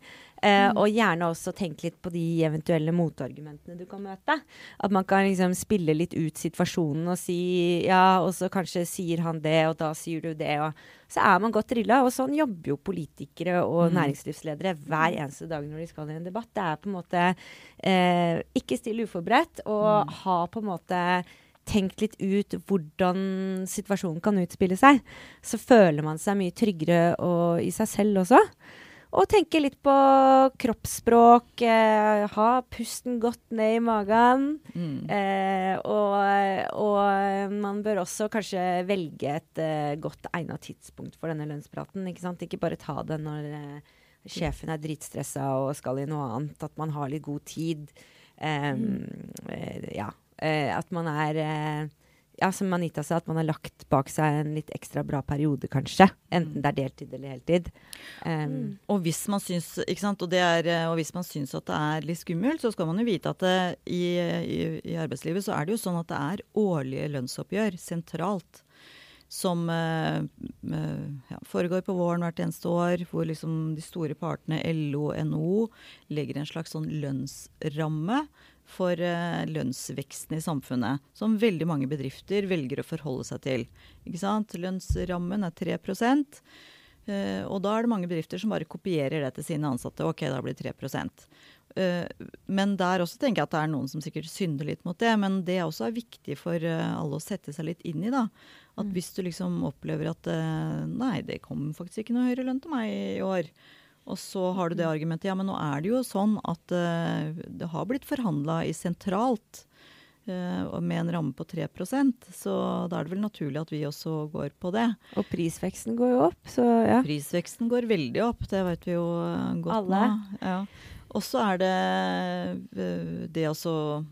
Eh, Og gjerne også tenke litt på de eventuelle motargumentene du kan møte. At man kan liksom spille litt ut situasjonen og si ja, og så kanskje sier han det, og da sier du det. og så er man godt drilla. Og sånn jobber jo politikere og Mm. næringslivsledere hver eneste dag når de skal i en debatt. Det er på en måte eh, ikke stille uforberedt, og ha på en måte tenkt litt ut hvordan situasjonen kan utspille seg. Så føler man seg mye tryggere og, i seg selv også. Og tenke litt på kroppsspråk. Eh, ha pusten godt ned i magen. Mm. Eh, og, og man bør også kanskje velge et eh, godt egna tidspunkt for denne lønnspraten. Ikke, sant? ikke bare ta det når eh, sjefen er dritstressa og skal i noe annet. At man har litt god tid. Mm. eh, ja. Eh, at man er ja, som Anita sa, at man har lagt bak seg en litt ekstra bra periode, kanskje. Enten det er deltid eller heltid. Em, Og hvis man syns, og det er, eh, og hvis man syns at det er litt skummelt, så skal man jo vite at det, i, i, i arbeidslivet så er det jo sånn at det er årlige lønnsoppgjør sentralt. Som uh, ja, foregår på våren hvert eneste år, hvor liksom de store partene LO og NHO legger en slags sånn lønnsramme for eh, lønnsveksten i samfunnet, som veldig mange bedrifter velger å forholde seg til. Lønnsrammen er 3 eh, og da er det mange bedrifter som bare kopierer det til sine ansatte. Ok, da blir det 3 eh, Men der også tenker jeg at det er noen som sikkert synder litt mot det. Men det også er viktig for alle å sette seg litt inn i. da. At Mm. hvis du liksom opplever at nei, det kommer faktisk ikke noe høyere lønn til meg i år. Og så har du det argumentet ja, men nå er det jo sånn at uh, det har blitt forhandla i sentralt uh, med en ramme på 3% så da er det vel naturlig at vi også går på det. Og prisveksten går jo opp, så ja. Prisveksten går veldig opp, det vet vi jo godt Alle. nå. Ja. Og så er det eh, det å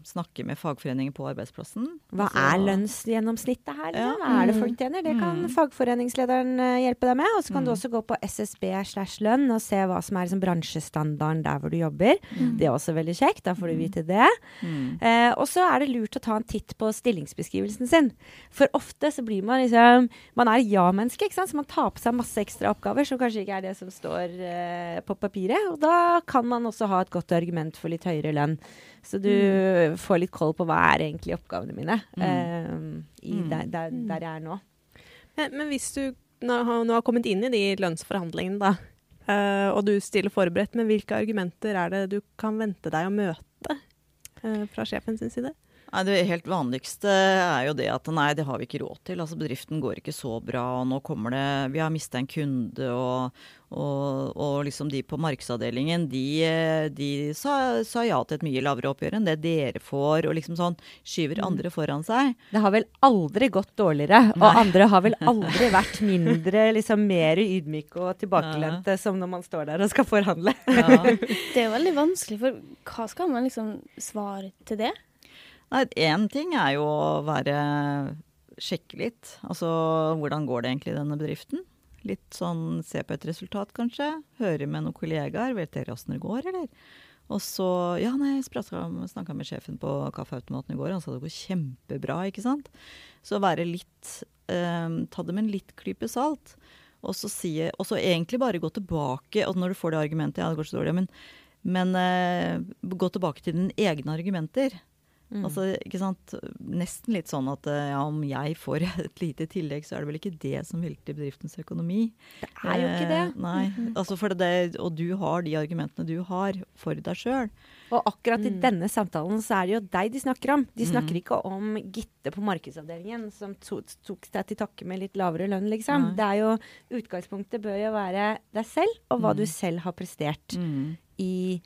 snakke med fagforeninger på arbeidsplassen. Hva Altså- er lønnsgjennomsnittet her? Ja. Hva er det folk tjener? Det kan Mm. fagforeningslederen eh, hjelpe deg med. Og så kan du Mm. også gå på SSB slash lønn og se hva som er liksom, bransjestandarden der hvor du jobber. Mm. Det er også veldig kjekt. Da får du vite det. Mm. Eh, og så er det lurt å ta en titt på stillingsbeskrivelsen sin. For ofte så blir man liksom Man er ja-menneske, ikke sant? så man tar på seg masse ekstra oppgaver som kanskje ikke er det som står eh, på papiret. Og da kan man også ha et godt argument for litt høyere lønn. Så du får litt koll på hva er egentlig oppgavene mine Mm. uh, i Mm. der, der, der jeg er nå. Men, men hvis du nå, har- nå har kommet inn i de lønnsforhandlingene, da, uh, og du stiller forberedt, men hvilke argumenter er det du kan vente deg å møte uh, fra sjefen sin side? Nei, Det helt vanligste er jo det at nei, det har vi ikke råd til. Altså Bedriften går ikke så bra, og nå kommer det Vi har mista en kunde, og, og, og liksom de på markedsavdelingen, de, de sa, sa ja til et mye lavere oppgjør enn det dere får, og liksom sånn skyver andre foran seg. Det har vel aldri gått dårligere, og Nei. andre har vel aldri vært mindre, liksom mer ydmyke og tilbakelente som når man står der og skal forhandle. Ja. Det er veldig vanskelig, for hva skal man liksom svare til det? Nei, én ting er jo å være Sjekke litt. Altså hvordan går det egentlig i denne bedriften? Litt sånn se på et resultat, kanskje. Høre med noen kollegaer. Vet dere åssen det går, eller? Og så Ja, nei, jeg snakka med sjefen på kaffeautomaten i går, han sa det går kjempebra, ikke sant. Så være litt eh, Ta det med en litt klype salt. Og så, si, og så egentlig bare gå tilbake, og når du får det argumentet Ja, det går så dårlig, men, men eh, gå tilbake til dine egne argumenter. Mm. Altså, ikke sant? Nesten litt sånn at eh, ja, om jeg får et lite tillegg, så er det vel ikke det som velter bedriftens økonomi. Det er jo ikke det. Eh, nei, altså for det, Og du har de argumentene du har for deg sjøl. Og akkurat i Mm. denne samtalen så er det jo deg de snakker om. De snakker Mm. ikke om Gitte på markedsavdelingen som to tok deg til takke med litt lavere lønn, liksom. Nei. Det er jo Utgangspunktet bør jo være deg selv, og hva Mm. du selv har prestert i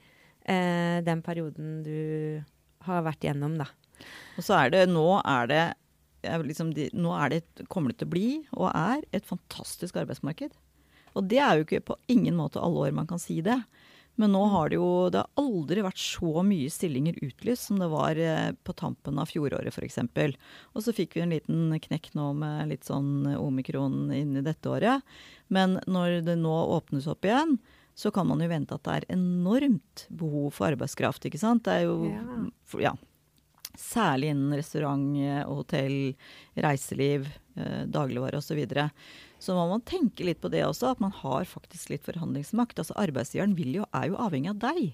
eh, den perioden du har vært gjennom, da. Og så er det Nå er det liksom, de, nå er det, et- kommer det til å bli, og er, et fantastisk arbeidsmarked. Og det er jo ikke på ingen måte alle år man kan si det. Men nå har det jo Det har aldri vært så mye stillinger utlyst som det var eh, på tampen av fjoråret f.eks. Og så fikk vi en liten knekk nå med litt sånn omikron inn i dette året. Men når det nå åpnes opp igjen, så kan man jo vente at det er enormt behov for arbeidskraft. ikke sant? Det er jo Ja. ja, Særlig innen restaurant, eh, hotell, reiseliv, eh, dagligvare osv. Så, videre. Så må man tenke litt på det også, at man har faktisk litt forhandlingsmakt. Altså Arbeidsgiveren vil jo, er jo avhengig av deg.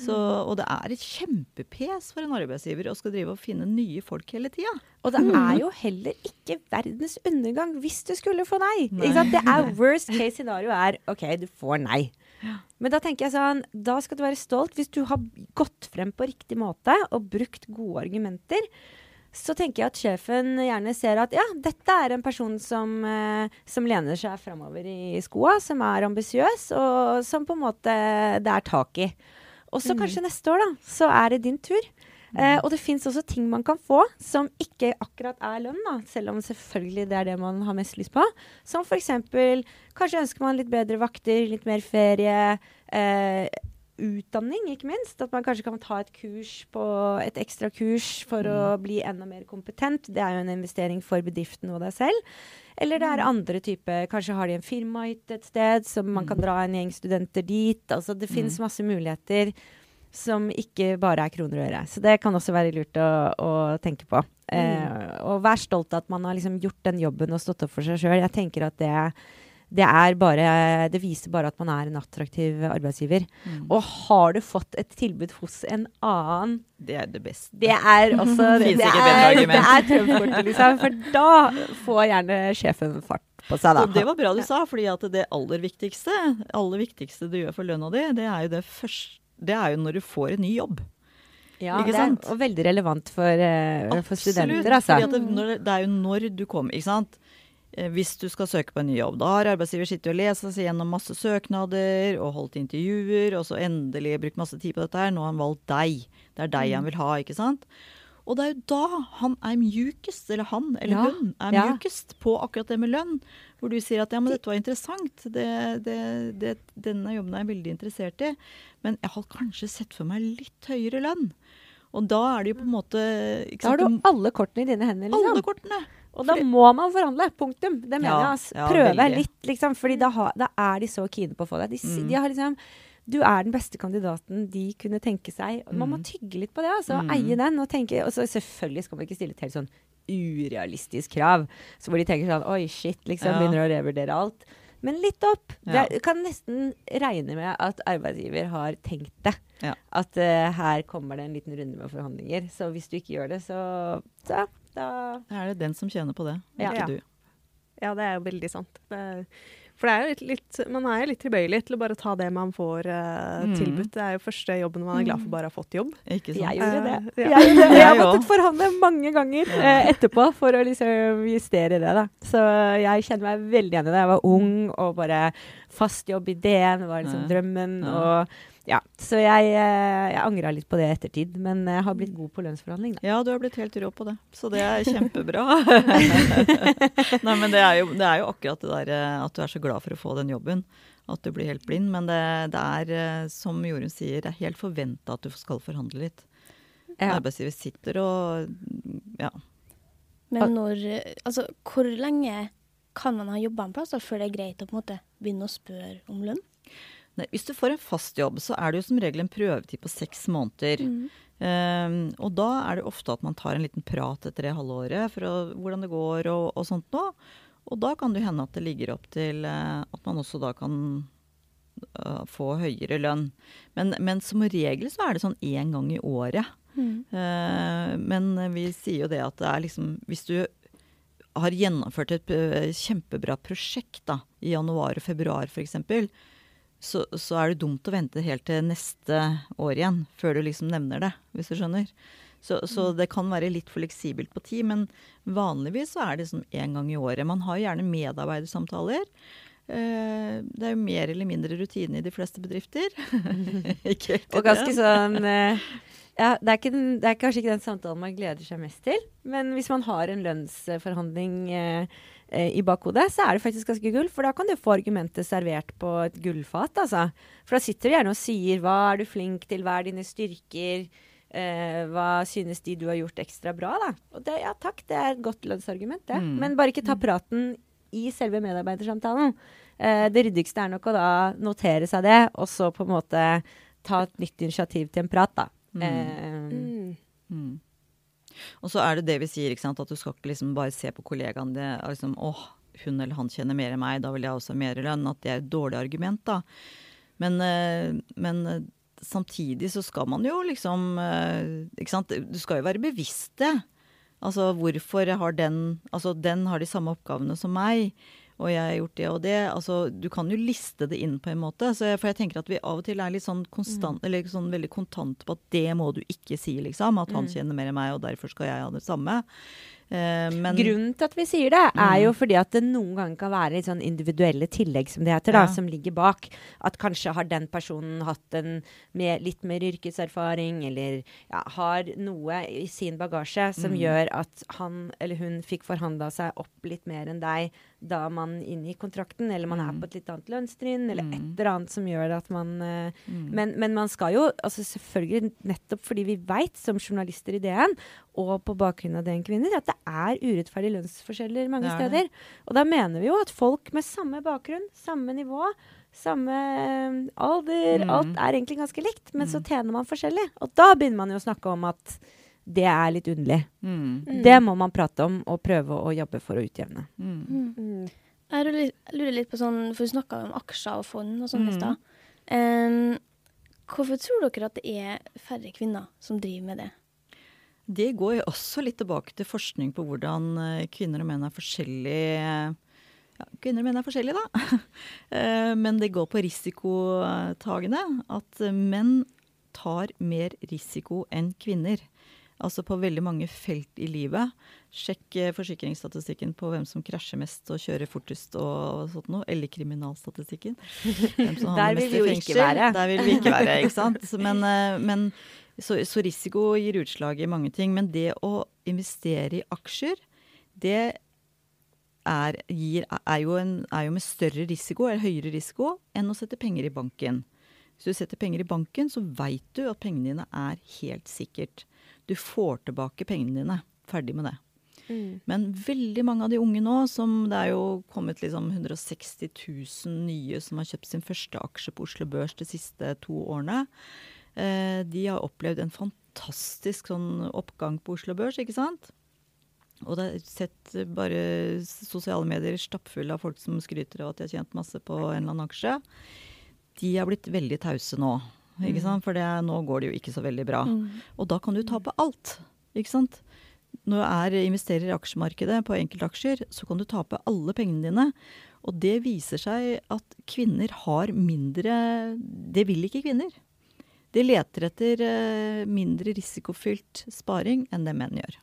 Så, og det er et kjempepes for en arbeidsgiver å skal drive og finne nye folk hele tida. Og det er jo heller ikke verdens undergang hvis du skulle få nei. Nei. Det er worst case scenario er OK, du får nei. Men da tenker jeg sånn, da skal du være stolt hvis du har gått frem på riktig måte og brukt gode argumenter. Så tenker jeg at sjefen gjerne ser at ja, dette er en person som, eh, som lener seg framover i skoa, som er ambisiøs, og som på en måte det er tak i. Og så kanskje neste år, da, så er det din tur. Eh, og det fins også ting man kan få som ikke akkurat er lønn, da, selv om selvfølgelig det er det man har mest lyst på. Som f.eks. kanskje ønsker man litt bedre vakter, litt mer ferie. Eh, utdanning, ikke minst. At man kanskje kan ta et kurs på et ekstra kurs for å bli enda mer kompetent. Det er jo en investering for bedriften og deg selv. Eller det er andre typer Kanskje har de en firmahytte et sted, så man kan dra en gjeng studenter dit. Altså det finnes masse muligheter som ikke bare er kroner og øre. Så det kan også være lurt å, å tenke på. Eh, og vær stolt av at man har liksom gjort den jobben og stått opp for seg sjøl. Jeg tenker at det det er bare Det viser bare at man er en attraktiv arbeidsgiver. Mm. Og har du fått et tilbud hos en annen Det er det beste. det er også Det, det er, det er trumfkortet, liksom. For da får gjerne sjefen fart på seg, da. Og det var bra du sa, fordi at det aller viktigste, aller viktigste du gjør for lønna di, det er jo det første Det er jo når du får en ny jobb. Ja, Ikke det er, og veldig relevant for, eh, for studenter, altså. det, det er jo når du kommer, ikke sant. Eh, Hvis du skal søke på en ny jobb. Da har arbeidsgiver sittet og lest seg gjennom masse søknader og holdt intervjuer, og så endelig brukt masse tid på dette her. Nå har han valgt deg. Det er deg han vil ha, ikke sant. Og det er jo da han er mjukest, eller han eller Ja, hun er ja. mjukest på akkurat det med lønn. Hvor du sier at ja, men dette var interessant, det, det, det, denne jobben er jeg veldig interessert i. Men jeg har kanskje sett for meg litt høyere lønn. Og da er det jo på en måte Da har du alle kortene i dine hender, liksom. alle kortene. Og da Fordi- må man forhandle. Punktum. Det mener jeg. Altså. ja, Prøve veldig. litt, liksom. Fordi da, da er de så kine på å få deg. De, Mm. de har liksom du er den beste kandidaten de kunne tenke seg. Man må Mm. tygge litt på det. altså, Mm. Eie den. Og tenke, og så selvfølgelig skal man ikke stille et helt sånn urealistisk krav. Så hvor de tenker sånn Oi, shit, liksom. Ja. Begynner å revurdere alt. Men litt opp. Ja. Du kan nesten regne med at arbeidsgiver har tenkt det. Ja. At uh, her kommer det en liten runde med forhandlinger. Så hvis du ikke gjør det, så, så da er det den som tjener på det, Ja. ikke du. Ja, det er jo veldig sant. Det for det er jo litt, litt, man er jo litt tilbøyelig til å bare ta det man får uh, Mm. tilbudt. Det er jo første jobben man er glad for bare å ha fått jobb. Ikke sant? Jeg gjorde det. Uh, Jeg, ja. jeg, jeg har måttet forhandle mange ganger uh, etterpå for å liksom justere det. da. Så jeg kjenner meg veldig igjen i det. Jeg var ung, og bare fast jobb i DN var liksom Ja. drømmen. Ja. og ja, Så jeg, eh, jeg angra litt på det i ettertid, men jeg har blitt god på lønnsforhandling. da. Ja, du har blitt helt rå på det, så det er kjempebra. Nei, men det er, jo, det er jo akkurat det der eh, at du er så glad for å få den jobben. At du blir helt blind. Men det, det er, eh, som Jorunn sier, det er helt forventa at du skal forhandle litt. Ja. Arbeidsgiver sitter og ja. Men når Altså, hvor lenge kan man ha jobba en plass da, før det er greit å på en måte begynne å spørre om lønn? Nei, Hvis du får en fast jobb, så er det jo som regel en prøvetid på seks måneder. Um, og da er det ofte at man tar en liten prat etter det halvåret for å, hvordan det går og, og sånt noe. Og da kan det hende at det ligger opp til uh, at man også da kan uh, få høyere lønn. Men, men som regel så er det sånn én gang i året. Eh, men vi sier jo det at det er liksom Hvis du har gjennomført et kjempebra prosjekt da, i januar og februar f.eks., så, så er det dumt å vente helt til neste år igjen før du liksom nevner det, hvis du skjønner. Så, så det kan være litt fleksibelt på tid, men vanligvis så er det sånn én gang i året. Man har gjerne medarbeidersamtaler. Eh, det er jo mer eller mindre rutine i de fleste bedrifter. Ikke Og ganske sånn eh, ja, det, er ikke den, det er kanskje ikke den samtalen man gleder seg mest til. Men hvis man har en lønnsforhandling eh, i bakhodet, så er det faktisk ganske gull. For da kan du få argumentet servert på et gullfat. Altså. For da sitter du gjerne og sier hva er du flink til, hva er dine styrker, eh, hva synes de du har gjort ekstra bra, da. Og det, ja takk, det er et godt lønnsargument, det. Mm. Men bare ikke ta praten i selve medarbeidersamtalen. Eh, det ryddigste er nok å da notere seg det, og så på en måte ta et nytt initiativ til en prat, da. Eh, Mm. Og så er det det vi sier, at du skal ikke liksom bare se på kollegaen din liksom åh, hun eller han tjener mer enn meg, da vil jeg også ha mer lønn. At det er et dårlig argument, da. Men, eh, men eh, samtidig så skal man jo liksom eh, Ikke sant. Du skal jo være bevisst det. Altså hvorfor har den Altså den har de samme oppgavene som meg. Og jeg har gjort det og det. Altså, du kan jo liste det inn på en måte. Så jeg, for jeg tenker at vi av og til er litt sånn konstant, eller sånn veldig kontant på at det må du ikke si, liksom. At han kjenner mer enn meg, og derfor skal jeg ha det samme. Eh, men Grunnen til at vi sier det, er Mm. jo fordi at det noen ganger kan være litt sånn individuelle tillegg, som det heter, da, Ja. som ligger bak. At kanskje har den personen hatt en med litt mer yrkeserfaring, eller ja, har noe i sin bagasje som Mm. gjør at han eller hun fikk forhandla seg opp litt mer enn deg da man inngikk kontrakten, eller man er Mm. på et litt annet lønnstrinn, eller Mm. et eller annet som gjør at man uh, Mm. men, men man skal jo, altså selvfølgelig nettopp fordi vi veit som journalister i DN, og på bakgrunn av DN Kvinner, at det er urettferdige lønnsforskjeller mange er steder. Og da mener vi jo at folk med samme bakgrunn, samme nivå, samme eh, alder, Mm. alt er egentlig ganske likt, men så tjener man forskjellig. Og da begynner man jo å snakke om at det er litt underlig. Mm. Mm. Det må man prate om og prøve å jobbe for å utjevne. Mm. Mm. Jeg lurer litt, på sånn, for du snakka om aksjer og fond og sånn i Mm. stad. Um, hvorfor tror dere at det er færre kvinner som driver med det? Det går jo også litt tilbake til forskning på hvordan eh, kvinner og menn er forskjellige. Ja, kvinner og menn er forskjellige, da. Eh, Men det går på risikotagende. At menn tar mer risiko enn kvinner. Altså på veldig mange felt i livet. Sjekk eh, forsikringsstatistikken på hvem som krasjer mest og kjører fortest og sånt noe. Eller kriminalstatistikken. Der vil vi jo ikke være. Der vil vi ikke være, ikke sant. Men, eh, men så, så risiko gir utslag i mange ting. Men det å investere i aksjer, det er, gir, er, jo en, er jo med større risiko, eller høyere risiko, enn å sette penger i banken. Hvis du setter penger i banken, så veit du at pengene dine er helt sikkert. Du får tilbake pengene dine. Ferdig med det. Mm. Men veldig mange av de unge nå, som det er jo kommet liksom 160 000 nye som har kjøpt sin første aksje på Oslo Børs de siste to årene, eh, de har opplevd en fantastisk sånn oppgang på Oslo Børs, ikke sant? Og det er sett bare sosiale medier stappfulle av folk som skryter av at de har tjent masse på en eller annen aksje. De har blitt veldig tause nå, ikke sant? for det, er- nå går det jo ikke så veldig bra. Og da kan du tape alt, ikke sant? Når du er investerer i aksjemarkedet på enkeltaksjer, så kan du tape alle pengene dine. Og det viser seg at kvinner har mindre Det vil ikke kvinner. De leter etter eh, mindre risikofylt sparing enn det menn gjør.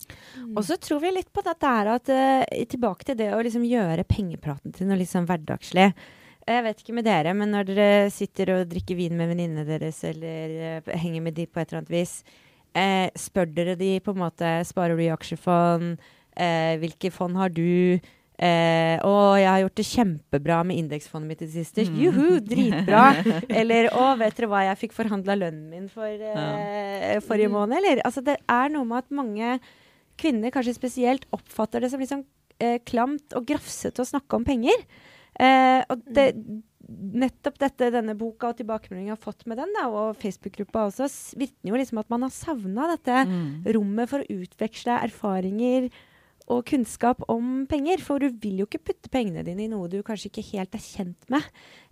Og så tror vi litt på dette her at eh, Tilbake til det å liksom gjøre pengepraten til noe liksom hverdagslig. Jeg vet ikke med dere, men når dere sitter og drikker vin med venninnene deres, eller uh, henger med de på et eller annet vis, uh, spør dere de på en måte Sparer du i aksjefond? Uh, hvilke fond har du? Eh, å, jeg har gjort det kjempebra med indeksfondet mitt i det siste. Mm. Juhu, dritbra! Eller å, vet dere hva, jeg fikk forhandla lønnen min for eh, forrige måned, eller? Altså, det er noe med at mange kvinner, kanskje spesielt, oppfatter det som liksom eh, klamt og grafsete å snakke om penger. Eh, og det, nettopp dette denne boka og tilbakemeldingen har fått med den, da, og Facebook-gruppa også, vitner jo liksom at man har savna dette Mm. rommet for å utveksle erfaringer og kunnskap om penger. For du vil jo ikke putte pengene dine i noe du kanskje ikke helt er kjent med,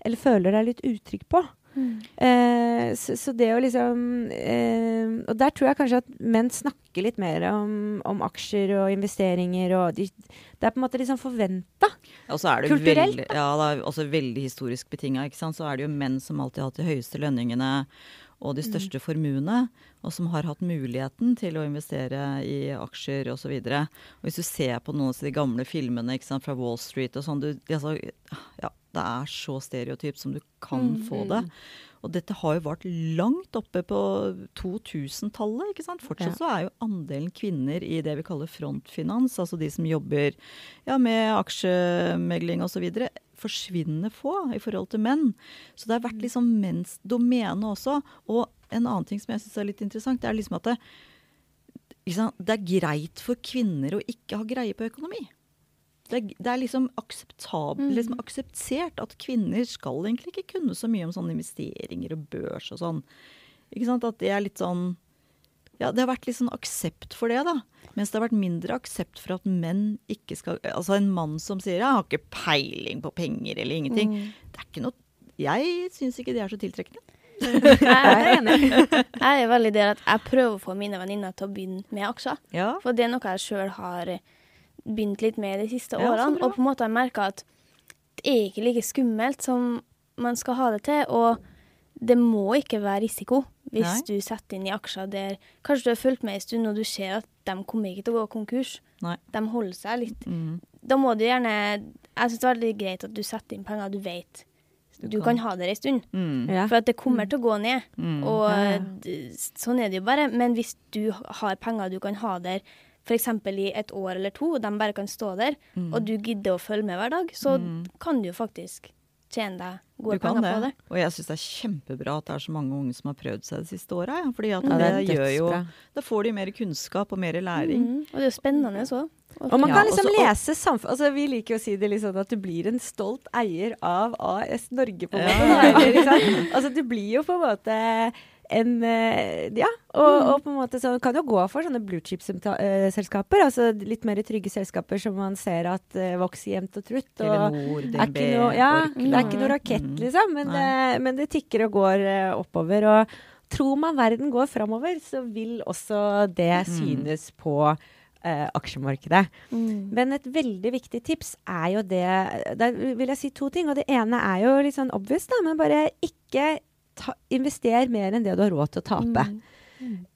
eller føler deg litt utrygg på. Eh, så, så det å liksom eh, Og der tror jeg kanskje at menn snakker litt mer om, om aksjer og investeringer, og de, det er på en måte liksom forventa. Det Kulturelt, veldig, ja, det er også veldig historisk betinga. Så er det jo menn som alltid har hatt de høyeste lønningene og de største formuene, og som har hatt muligheten til å investere i aksjer osv. Hvis du ser på noen av de gamle filmene sant, fra Wall Street og sånn, altså, ja, det er så stereotypt som du kan få det. Og dette har jo vart langt oppe på 2000-tallet. ikke sant? Fortsatt Ja. så er jo andelen kvinner i det vi kaller frontfinans, altså de som jobber ja, med aksjemegling osv., forsvinnende få i forhold til menn. Så det har vært liksom menns domene også. Og en annen ting som jeg syns er litt interessant, det er liksom at det, liksom, det er greit for kvinner å ikke ha greie på økonomi. Det er, det er liksom, akseptabel, liksom akseptert at kvinner skal egentlig ikke kunne så mye om sånne investeringer og børs og sånn. Ikke sant? At det er litt sånn Ja, det har vært litt sånn aksept for det, da. Mens det har vært mindre aksept for at menn ikke skal Altså en mann som sier 'jeg har ikke peiling på penger' eller ingenting. Det er ikke noe Jeg syns ikke det er så tiltrekkende. Jeg er. Jeg er veldig der at jeg prøver å få mine venninner til å begynne med aksjer. Ja. For det er noe jeg sjøl har begynt litt med de siste Ja, årene. Og på en måte har jeg merka at det er ikke like skummelt som man skal ha det til. Og det må ikke være risiko hvis Nei. du setter inn i aksjer der Kanskje du har fulgt med en stund og du ser at de kommer ikke til å gå konkurs. Nei. De holder seg litt. Mm. Da må du gjerne Jeg syns det er veldig greit at du setter inn penger du vet Du du kan. kan ha det ei stund. Mm. Ja. For at det kommer til å gå ned. Mm. Og Ja, ja. sånn er det jo bare. Men hvis du har penger du kan ha der f.eks. i et år eller to, og de bare kan stå der, Mm. og du gidder å følge med hver dag, så Mm. kan du jo faktisk tjene deg gode penger det. på det. Og jeg syns det er kjempebra at det er så mange unge som har prøvd seg det siste året. Ja, fordi at Ja, det, det gjør jo. Da får de mer kunnskap og mer læring. Mm. Og det er jo spennende så. Og man kan liksom ja, også, lese samfunn... Altså, vi liker å si det litt sånn at du blir en stolt eier av AS Norge, på en Ja. måte. Eller, ikke? Altså, du blir jo på en måte en eh, Ja, og, og på en måte så kan jo gå for sånne blue chip-selskaper. Altså litt mer trygge selskaper som man ser at uh, vokser jevnt og trutt. Og Telenor, DNB, noe, ja, det er ikke noe rakett, Mm. liksom, men det, men det tikker og går eh, oppover. Og tror man verden går framover, så vil også det Mm. synes på uh, aksjemarkedet. Mm. Men et veldig viktig tips er jo det Der vil jeg si to ting. Og det ene er jo litt sånn obvious, da, men bare ikke ta, invester mer enn det du har råd til å tape. Mm.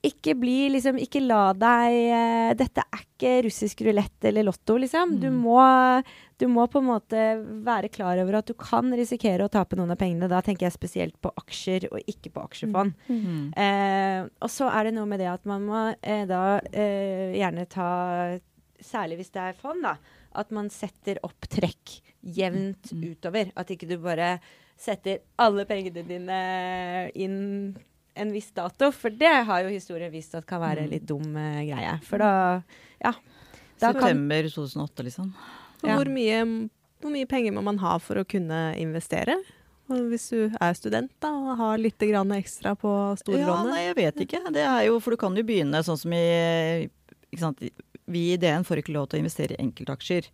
Ikke bli liksom Ikke la deg eh, Dette er ikke russisk rulett eller lotto, liksom. Du, Mm. må, du må på en måte være klar over at du kan risikere å tape noen av pengene. Da tenker jeg spesielt på aksjer og ikke på aksjefond. Mm. Eh, og så er det noe med det at man må eh, da eh, gjerne ta Særlig hvis det er fond, da. At man setter opp trekk jevnt Mm. utover. At ikke du bare setter alle pengene dine inn en viss dato. For det har jo historien vist at kan være en Mm. litt dum eh, greie. For da Ja. Da September 2008, liksom. Ja. Hvor, mye, hvor mye penger må man ha for å kunne investere? Og hvis du er student da, og har litt grann ekstra på Ja, nei, jeg vet ikke. Det er jo, for du kan jo begynne sånn som i ikke sant? Vi i DN får ikke lov til å investere i enkeltaksjer.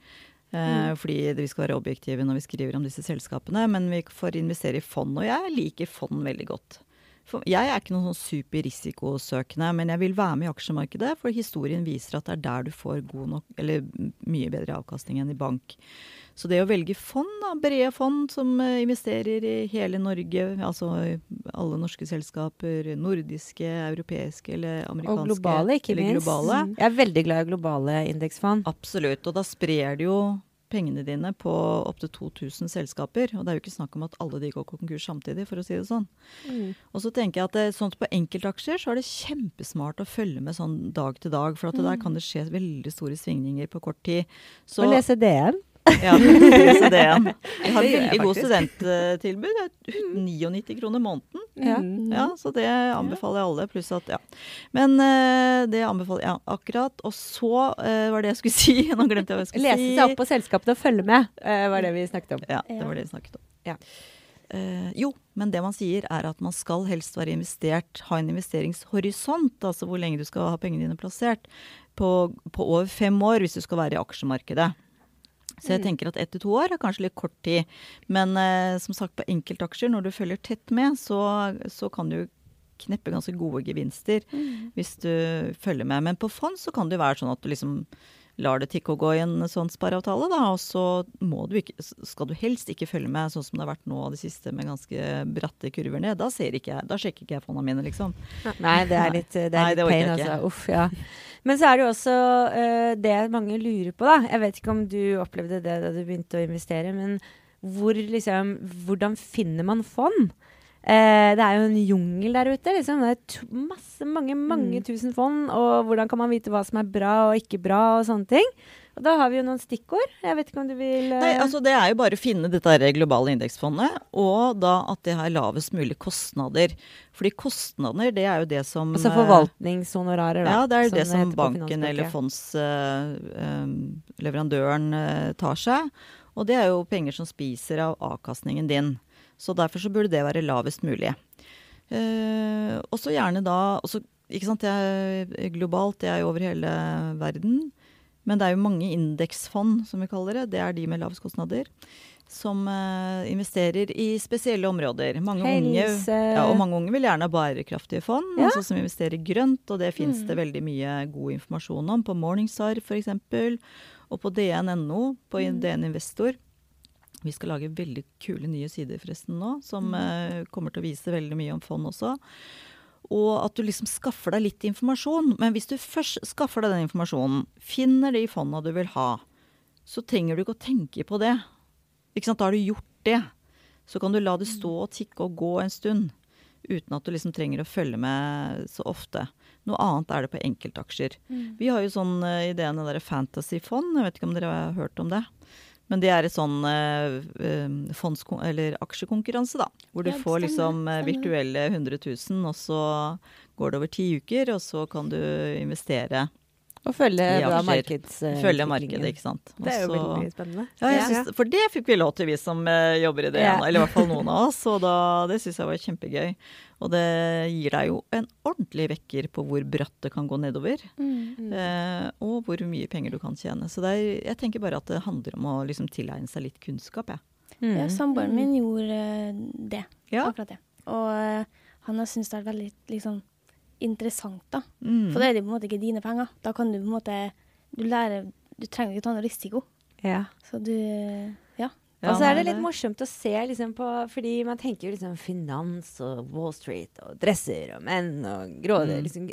Eh, Fordi vi skal være objektive når vi skriver om disse selskapene. Men vi får investere i fond, og jeg liker fond veldig godt. For jeg er ikke noen sånn superrisikosøkende, men jeg vil være med i aksjemarkedet, for historien viser at det er der du får god nok, eller mye bedre avkastning enn i bank. Så det å velge fond, da, brede fond som eh, investerer i hele Norge, altså alle norske selskaper, nordiske, europeiske eller amerikanske. og globale, ikke minst. Globale. Jeg er veldig glad i globale indeksfond. Absolutt. Og da sprer det jo pengene dine på opptil 2000 selskaper. Og det er jo ikke snakk om at alle de går konkurs samtidig, for å si det sånn. Mm. Og så tenker jeg at det, sånn på enkeltaksjer så er det kjempesmart å følge med sånn dag til dag. For at mm. der kan det skje veldig store svingninger på kort tid. Så, Og lese DN. ja, lese det igjen. Jeg har veldig god studenttilbud. Det er 99 kroner måneden. Ja. Mm. Ja, så det anbefaler jeg alle. Pluss at, ja. Men eh, det anbefaler jeg ja, akkurat. Og så eh, var det jeg skulle si. Nå glemte jeg hva jeg skulle Lese si. seg opp på selskapene og følge med, eh, var det vi snakket om. Ja, det var det vi snakket om. Ja. Uh, jo, men det man sier er at man skal helst være investert, ha en investeringshorisont, altså hvor lenge du skal ha pengene dine plassert, på, på over fem år hvis du skal være i aksjemarkedet. Så jeg tenker at ett til to år er kanskje litt kort tid. Men eh, som sagt, på enkeltaksjer, når du følger tett med, så, så kan du kneppe ganske gode gevinster hvis du følger med. Men på fond så kan det være sånn at du liksom lar det tikke og gå i en sånn spareavtale, da. Og så må du ikke, skal du helst ikke følge med sånn som det har vært nå det siste med ganske bratte kurver ned. Da, ser ikke jeg, da sjekker ikke jeg fondene mine, liksom. Nei, det er litt, det er Nei, litt det orker pain, altså. Uff, ja. Men så er det jo også uh, det mange lurer på, da. Jeg vet ikke om du opplevde det da du begynte å investere, men hvor, liksom, hvordan finner man fond? Uh, det er jo en jungel der ute. Liksom. Det er masse, mange, mange Mm. tusen fond. Og hvordan kan man vite hva som er bra og ikke bra, og sånne ting. Og da har vi jo noen stikkord. Jeg vet ikke om du vil eh, Nei, altså Det er jo bare å finne dette globale indeksfondet, og da at det har lavest mulig kostnader. Fordi kostnader, det er jo det som Altså eh, forvaltningshonorarer, da. Ja, det er jo det det som banken eller fondsleverandøren tar seg. Og det er jo penger som spiser av avkastningen din. Så derfor så burde det være lavest mulig. Uh, og så gjerne da også, ikke sant, Det er globalt, det er jo over hele verden. Men det er jo mange indeksfond, som vi kaller det. Det er de med lavest kostnader. Som uh, investerer i spesielle områder. Mange unge, ja, og mange unge vil gjerne ha bærekraftige fond, Ja. altså som investerer grønt. Og det fins Mm. det veldig mye god informasjon om på Morningstar f.eks. Og på dn.no, på Mm. DN Investor. Vi skal lage veldig kule nye sider forresten nå, som uh, kommer til å vise veldig mye om fond også. Og at du liksom skaffer deg litt informasjon. Men hvis du først skaffer deg den informasjonen, finner de fonda du vil ha, så trenger du ikke å tenke på det. Ikke sant? Da har du gjort det. Så kan du la det stå og tikke og gå en stund. Uten at du liksom trenger å følge med så ofte. Noe annet er det på enkeltaksjer. Mm. Vi har jo sånn uh, ideen av fantasyfond. Jeg vet ikke om dere har hørt om det. Men det er et sånn eh, fonds, eller aksjekonkurranse, da. Hvor du Ja, får liksom eh, virtuelle 100 000, og så går det over ti uker, og så kan du investere. Og følge ja, markedsutviklingen. Følge markedet, ikke sant. Også, Det er jo veldig spennende. ja, jeg synes, For det fikk vi lov til, vi som eh, jobber i det, Ja. eller i hvert fall noen av oss. Og da, det syns jeg var kjempegøy. Og det gir deg jo en ordentlig vekker på hvor bratt det kan gå nedover. Mm. Eh, og hvor mye penger du kan tjene. Så det er, jeg tenker bare at det handler om å liksom tilegne seg litt kunnskap, jeg. Mm. Ja, samboeren min gjorde eh, det. Ja. Akkurat det. Og eh, han har syntes det er veldig liksom, interessant, da. Mm. For da er det på en måte ikke dine penger. Da kan du på en måte Du lærer Du trenger ikke ta noe risiko. Ja. Så du Ja. Ja, og så er det litt morsomt å se liksom på Fordi man tenker jo liksom finans og Wall Street og dresser og menn og grådig. Mm. Liksom,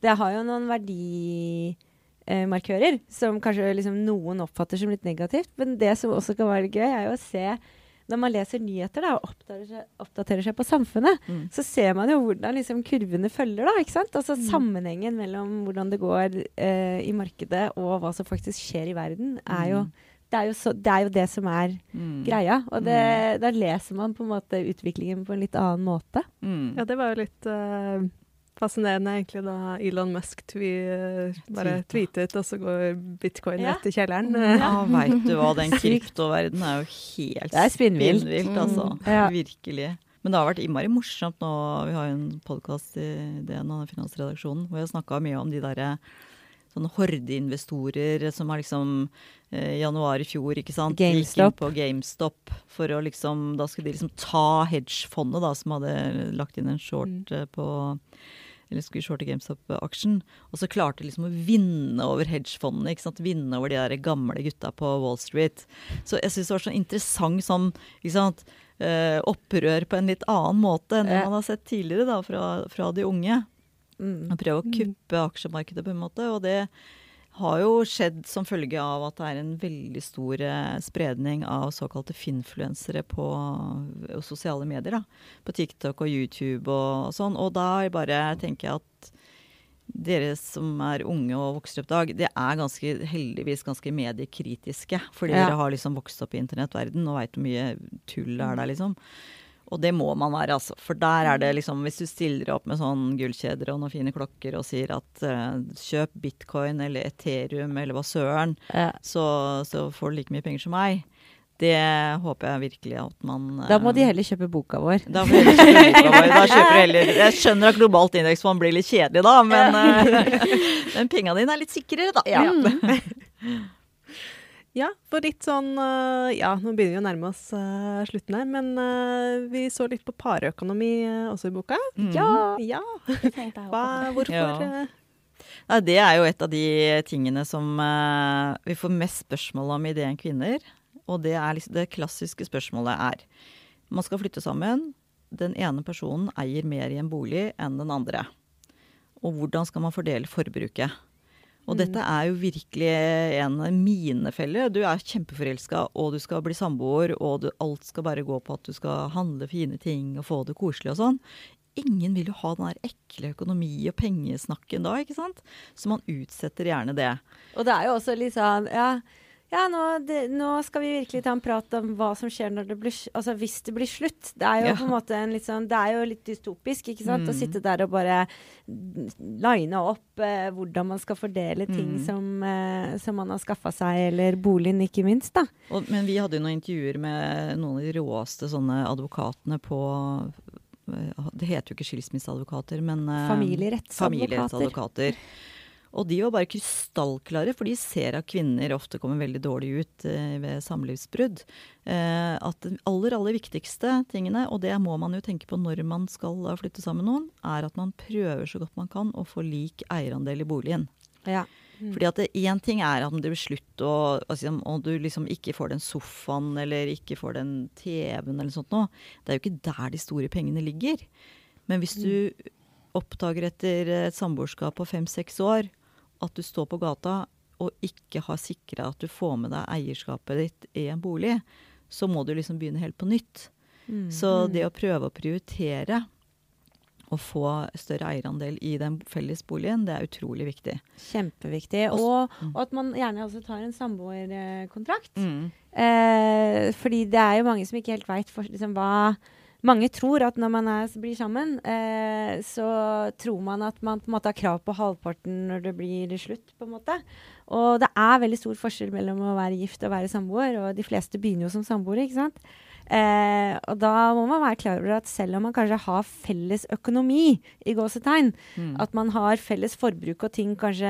det har jo noen verdimarkører som kanskje liksom noen oppfatter som litt negativt. Men det som også kan være gøy, er jo å se når man leser nyheter da, og oppdaterer seg, oppdaterer seg på samfunnet, Mm. så ser man jo hvordan liksom kurvene følger. da, ikke sant? Altså Mm. Sammenhengen mellom hvordan det går eh, i markedet og hva som faktisk skjer i verden, er jo Mm. det er jo, så, det er jo det som er Mm. greia. Og det, da leser man på en måte utviklingen på en litt annen måte. Mm. Ja, det var jo litt eh, fascinerende egentlig da Elon Musk tvi, bare tweetet, og så går bitcoin Ja. rett i kjelleren. Ja, veit du hva, den kryptoverdenen er jo helt Det er spinnvilt. spinnvilt, altså. Mm. Ja. Virkelig. Men det har vært innmari morsomt nå. Vi har jo en podkast i DN og Finansredaksjonen hvor jeg snakka mye om de derre sånne hordeinvestorer som har liksom eh, januar i fjor, ikke sant. Gikk inn på GameStop for å liksom Da skulle de liksom ta hedgefondet, da, som hadde lagt inn en short Mm. eh, på eller skulle shorte GameStop-aksjen. Og så klarte de liksom å vinne over hedgefondene. ikke sant? Vinne over de der gamle gutta på Wall Street. Så jeg syns det var så interessant sånn ikke sant? Eh, opprør på en litt annen måte enn det man har sett tidligere da, fra, fra de unge. Mm. Prøve å kuppe aksjemarkedet på en måte. Og det har jo skjedd som følge av at det er en veldig stor eh, spredning av såkalte finfluensere på eh, sosiale medier. da, På TikTok og YouTube og sånn. Og da er bare tenker jeg at dere som er unge og vokser opp i dag, det er ganske, heldigvis ganske mediekritiske. Fordi Ja. dere har liksom vokst opp i internettverden og veit hvor mye tull det er der, liksom. Og det må man være, altså. For der er det liksom Hvis du stiller opp med sånn gullkjeder og noen fine klokker og sier at uh, kjøp bitcoin eller Ethereum eller hva søren, Ja. så, så får du like mye penger som meg. Det håper jeg virkelig at man eh, Da må de heller kjøpe boka vår. da, må de heller kjøpe boka vår. da kjøper heller Jeg skjønner at globalt indeksfond blir litt kjedelig da, men, eh, men penga dine er litt sikrere, da. Ja, for litt sånn eh, Ja, nå begynner vi å nærme oss eh, slutten her, men eh, vi så litt på parøkonomi eh, også i boka. Mm. Ja! ja. Hva, også. hvorfor? Ja. Nei, det er jo et av de tingene som vi får mest spørsmål om i DN Kvinner. Og det, er liksom, det klassiske spørsmålet er Man skal flytte sammen. Den ene personen eier mer i en bolig enn den andre. Og hvordan skal man fordele forbruket? Og dette er jo virkelig en minefelle. Du er kjempeforelska, og du skal bli samboer, og du, alt skal bare gå på at du skal handle fine ting og få det koselig og sånn. Ingen vil jo ha den der ekle økonomi- og pengesnakken da, ikke sant? Så man utsetter gjerne det. Og det er jo også sånn Ja, ja nå, det, nå skal vi virkelig ta en prat om hva som skjer når det blir, altså hvis det blir slutt. Det er jo Ja. på en måte en litt sånn Det er jo litt dystopisk, ikke sant? Å Mm. sitte der og bare line opp eh, hvordan man skal fordele ting Mm. som, eh, som man har skaffa seg, eller boligen, ikke minst, da. Og, men vi hadde jo noen intervjuer med noen av de råeste sånne advokatene på eh, Det heter jo ikke skilsmisseadvokater, men eh, Familierettsadvokater. familierettsadvokater. Og de var bare krystallklare, for de ser at kvinner ofte kommer veldig dårlig ut eh, ved samlivsbrudd. Eh, at det aller, aller viktigste tingene, og det må man jo tenke på når man skal eh, flytte sammen med noen, er at man prøver så godt man kan å få lik eierandel i boligen. Ja. Fordi at én ting er at det blir slutt, og, altså, og du liksom ikke får den sofaen eller ikke får den TV-en eller sånt noe. Det er jo ikke der de store pengene ligger. Men hvis du oppdager etter et samboerskap på fem-seks år at du står på gata og ikke har sikra at du får med deg eierskapet ditt i en bolig, så må du liksom begynne helt på nytt. Mm. Så det å prøve å prioritere å få større eierandel i den fellesboligen, det er utrolig viktig. Kjempeviktig. Og Og, mm. og at man gjerne også tar en samboerkontrakt. Mm. Eh, fordi det er jo mange som ikke helt veit liksom, hva Mange tror at når man er, blir sammen, eh, så tror man at man på en måte har krav på halvparten når det blir slutt. på en måte. Og det er veldig stor forskjell mellom å være gift og være samboer, og de fleste begynner jo som samboere. ikke sant? Eh, og da må man være klar over at selv om man kanskje har felles økonomi, i gåsetegn, Mm. at man har felles forbruk og ting kanskje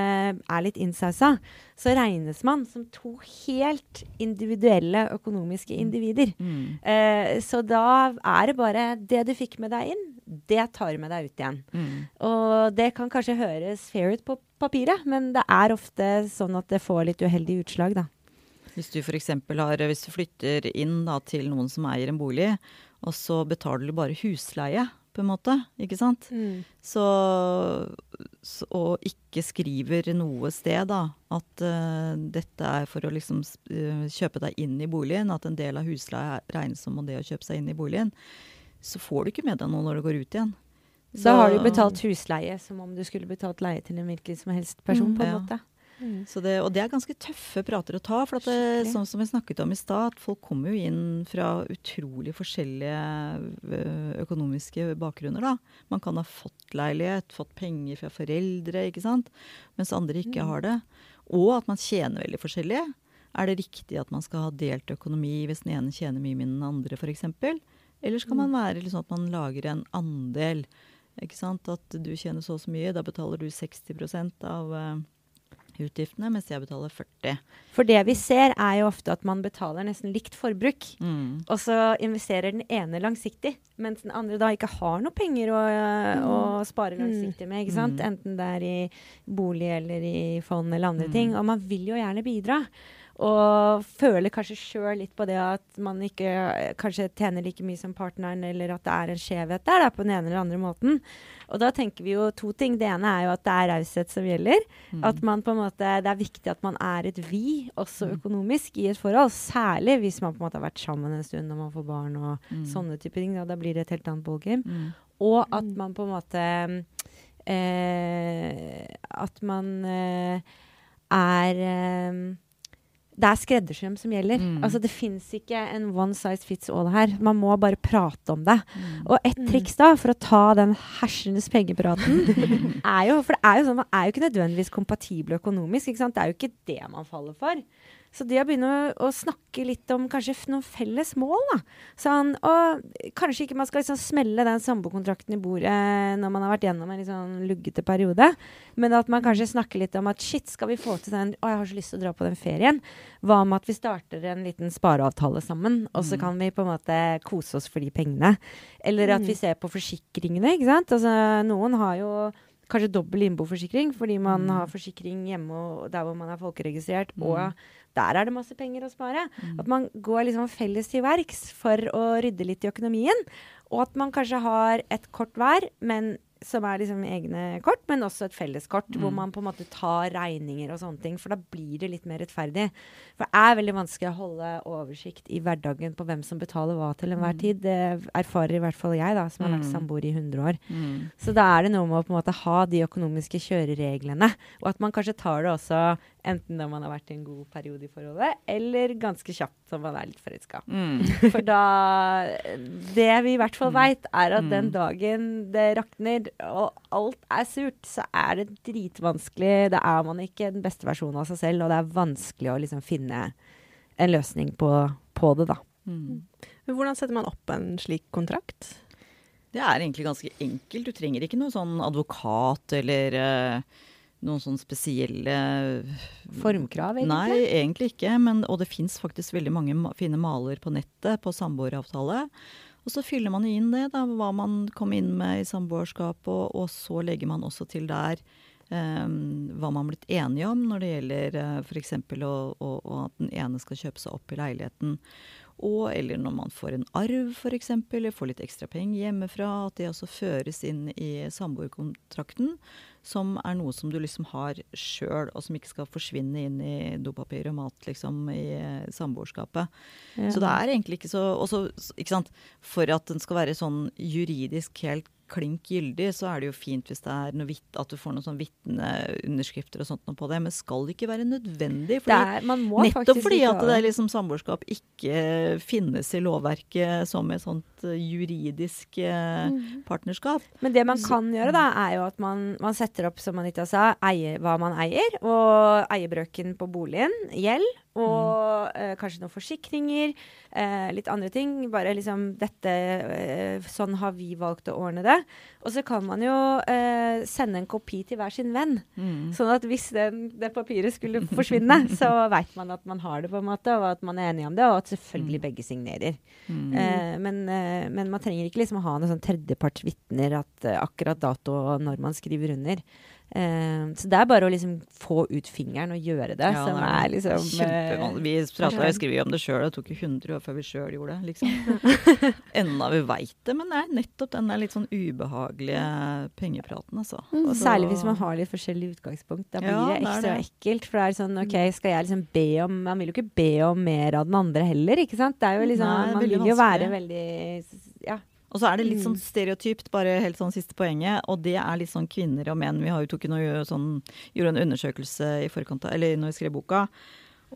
er litt innsausa, så regnes man som to helt individuelle økonomiske individer. Mm. Eh, så da er det bare det du fikk med deg inn, det tar du med deg ut igjen. Mm. Og det kan kanskje høres fair ut på papiret, men det er ofte sånn at det får litt uheldige utslag, da. Hvis du f.eks. har Hvis du flytter inn da, til noen som eier en bolig, og så betaler du bare husleie, på en måte, ikke sant? Så, så Og ikke skriver noe sted da, at uh, dette er for å liksom eh, kjøpe deg inn i boligen, at en del av husleie er- regnes som det å kjøpe seg inn i boligen, så får du ikke med deg noe når du går ut igjen. Da har du betalt husleie som om du skulle betalt leie til en hvilken som helst person, Mm, på en ja. måte. Så det, og det er ganske tøffe prater å ta. For at det, sånn som vi snakket om i stad, folk kommer jo inn fra utrolig forskjellige økonomiske bakgrunner. da. Man kan ha fått leilighet, fått penger fra foreldre, ikke sant. Mens andre ikke har det. Og at man tjener veldig forskjellig. Er det riktig at man skal ha delt økonomi hvis den ene tjener mye mindre enn den andre, f.eks.? Eller skal man være liksom at man lager en andel? At du tjener så og så mye, da betaler du 60 av ø, utgiftene, mens jeg betaler 40 For det vi ser, er jo ofte at man betaler nesten likt forbruk. mm. Og så investerer den ene langsiktig, mens den andre da ikke har noe penger å, å spare langsiktig med. ikke sant? Mm. Enten det er i bolig eller i fond eller andre Mm. ting. Og man vil jo gjerne bidra. Og føler kanskje sjøl litt på det at man ikke eh, kanskje tjener like mye som partneren, eller at det er en skjevhet der da, på den ene eller andre måten. Og da tenker vi jo to ting. Det ene er jo at det er raushet som gjelder. Mm. At man på en måte, Det er viktig at man er et vi, også økonomisk, i et forhold. Særlig hvis man på en måte har vært sammen en stund og man får barn og Mm. sånne typer ting. Da, da blir det et helt annet ballgame. Mm. Og at man på en måte eh, At man eh, er eh, det er skreddersøm som gjelder. Mm. Altså Det fins ikke en one size fits all her. Man må bare prate om det. Mm. Og et triks da, for å ta den hersenes pengepraten, er jo For det er jo sånn, man er jo ikke nødvendigvis kompatibel økonomisk. ikke sant? Det er jo ikke det man faller for. Så det å begynne å, å snakke litt om kanskje noen felles mål, da. Sånn, og kanskje ikke man skal liksom smelle den samboerkontrakten i bordet når man har vært gjennom en litt sånn luggete periode, men at man kanskje snakker litt om at shit, skal vi få til den Å, jeg har så lyst til å dra på den ferien. Hva med at vi starter en liten spareavtale sammen, og så kan vi på en måte kose oss for de pengene? Eller at vi ser på forsikringene, ikke sant. Altså, noen har jo kanskje dobbel innboforsikring fordi man har forsikring hjemme og der hvor man er folkeregistrert, og der er det masse penger å spare. At man går liksom felles til verks for å rydde litt i økonomien. Og at man kanskje har et kort hver, men som er liksom egne kort, men også et felleskort hvor man på en måte tar regninger og sånne ting. For da blir det litt mer rettferdig. For det er veldig vanskelig å holde oversikt i hverdagen på hvem som betaler hva til enhver tid. Det erfarer i hvert fall jeg, da, som har vært Mm. samboer i 100 år. Mm. Så da er det noe med å på en måte ha de økonomiske kjørereglene. Og at man kanskje tar det også enten når man har vært i en god periode i forholdet, eller ganske kjapt når man er litt forelska. Mm. For da Det vi i hvert fall veit, er at den Mm. dagen det rakner og alt er surt, så er det dritvanskelig. Da er man ikke den beste versjonen av seg selv, og det er vanskelig å liksom finne en løsning på, på det, da. Mm. Men hvordan setter man opp en slik kontrakt? Det er egentlig ganske enkelt. Du trenger ikke noen sånn advokat eller eh, noen sånn spesielle Formkrav, egentlig. Nei, egentlig ikke. Men, og det fins faktisk veldig mange fine maler på nettet på samboeravtale. Og så fyller man inn det, da, hva man kom inn med i samboerskap, og, og så legger man også til der um, hva man har blitt enige om når det gjelder uh, f.eks. Å, å, at den ene skal kjøpe seg opp i leiligheten. Og eller når man får en arv f.eks., eller får litt ekstra penger hjemmefra. At det også føres inn i samboerkontrakten, som er noe som du liksom har sjøl, og som ikke skal forsvinne inn i dopapir og mat liksom i samboerskapet. samboerskapet. Så det er egentlig ikke så også, ikke sant, For at den skal være sånn juridisk helt klink gyldig, så er det jo fint hvis det er noe vitt, at du får noen sånn vitneunderskrifter og sånt noe på det. Men skal det ikke være nødvendig? Det er, man må nettopp fordi at det er liksom samboerskap ikke finnes i lovverket som et sånt eh, juridisk eh, Mm. partnerskap. Men det man kan gjøre, da, er jo at man, man setter opp, som Anita sa, eier, hva man eier. Og eierbrøken på boligen, gjeld, og eh, kanskje noen forsikringer. Eh, litt andre ting. Bare liksom dette eh, Sånn har vi valgt å ordne det. Og så kan man jo eh, sende en kopi til hver sin venn. Sånn at hvis den, det papiret skulle forsvinne, så veit man at man har det, på en måte, og at man er enig om det, og at selvfølgelig begge signerer. Mm. Eh, men, eh, men man trenger ikke liksom ha noen sånn tredjepartsvitner at eh, akkurat dato og når man skriver under. Eh, så det er bare å liksom få ut fingeren og gjøre det, Ja, som det er liksom eh, Kjempevanlig. Vi prata og skrev om det sjøl, det tok jo 100 år før vi sjøl gjorde det. liksom. Enda vi veit det, men det er nettopp den der litt sånn ubehagelige pengepraten, altså. Mm. Så- Særlig hvis man har litt forskjellig utgangspunkt. Da blir Ja, det ekstra det. ekkelt. For det er sånn, OK, skal jeg liksom be om Man vil jo ikke be om mer av den andre heller, ikke sant? Det er jo liksom Nei, Man vil jo være veldig Ja. Og så er det litt sånn Mm. stereotypt, bare helt sånn siste poenget, og det er litt sånn kvinner og menn. Vi har jo tok noe, sånn, gjorde en undersøkelse i forkant av, eller når vi skrev boka,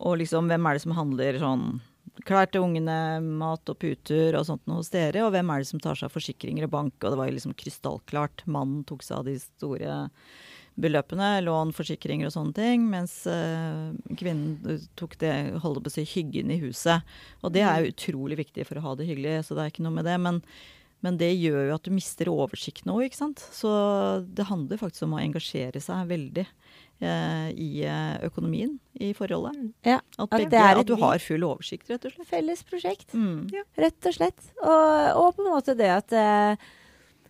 og liksom hvem er det som handler sånn klær til ungene, mat og puter og sånt hos dere, og hvem er det som tar seg av forsikringer og bank, og det var jo liksom krystallklart. Mannen tok seg av de store beløpene, lån, forsikringer og sånne ting, mens eh, kvinnen tok det, holdt på å si, hyggen i huset. Og det er jo utrolig viktig for å ha det hyggelig, så det er ikke noe med det. Men, men det gjør jo at du mister oversikten òg, ikke sant. Så det handler faktisk om å engasjere seg veldig eh, i eh, økonomien i forholdet. Ja, At, at begge, det er at du har full oversikt, rett og slett. Felles prosjekt. Mm. Rett og slett. Og, og på en måte det at eh,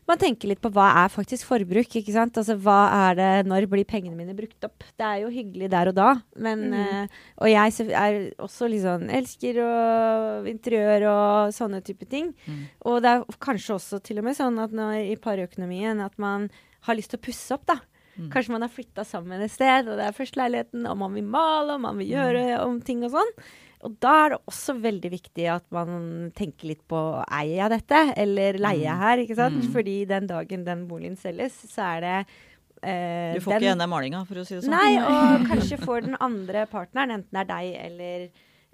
man tenker litt på hva er faktisk forbruk. ikke sant? Altså hva er det, Når blir pengene mine brukt opp? Det er jo hyggelig der og da, men Mm. uh, Og jeg er også litt sånn Elsker og interiør og sånne type ting. Mm. Og det er kanskje også til og med sånn at når, i parøkonomien at man har lyst til å pusse opp, da. Mm. Kanskje man har flytta sammen et sted, og det er førsteleiligheten, og man vil male, og man vil gjøre om ting og sånn. Og da er det også veldig viktig at man tenker litt på eier jeg dette, eller leier jeg her, ikke sant? Mm. Fordi den dagen den boligen selges, så er det eh, Du får den- ikke igjen den malinga, for å si det sånn. Nei, og kanskje får den andre partneren, enten det er deg eller,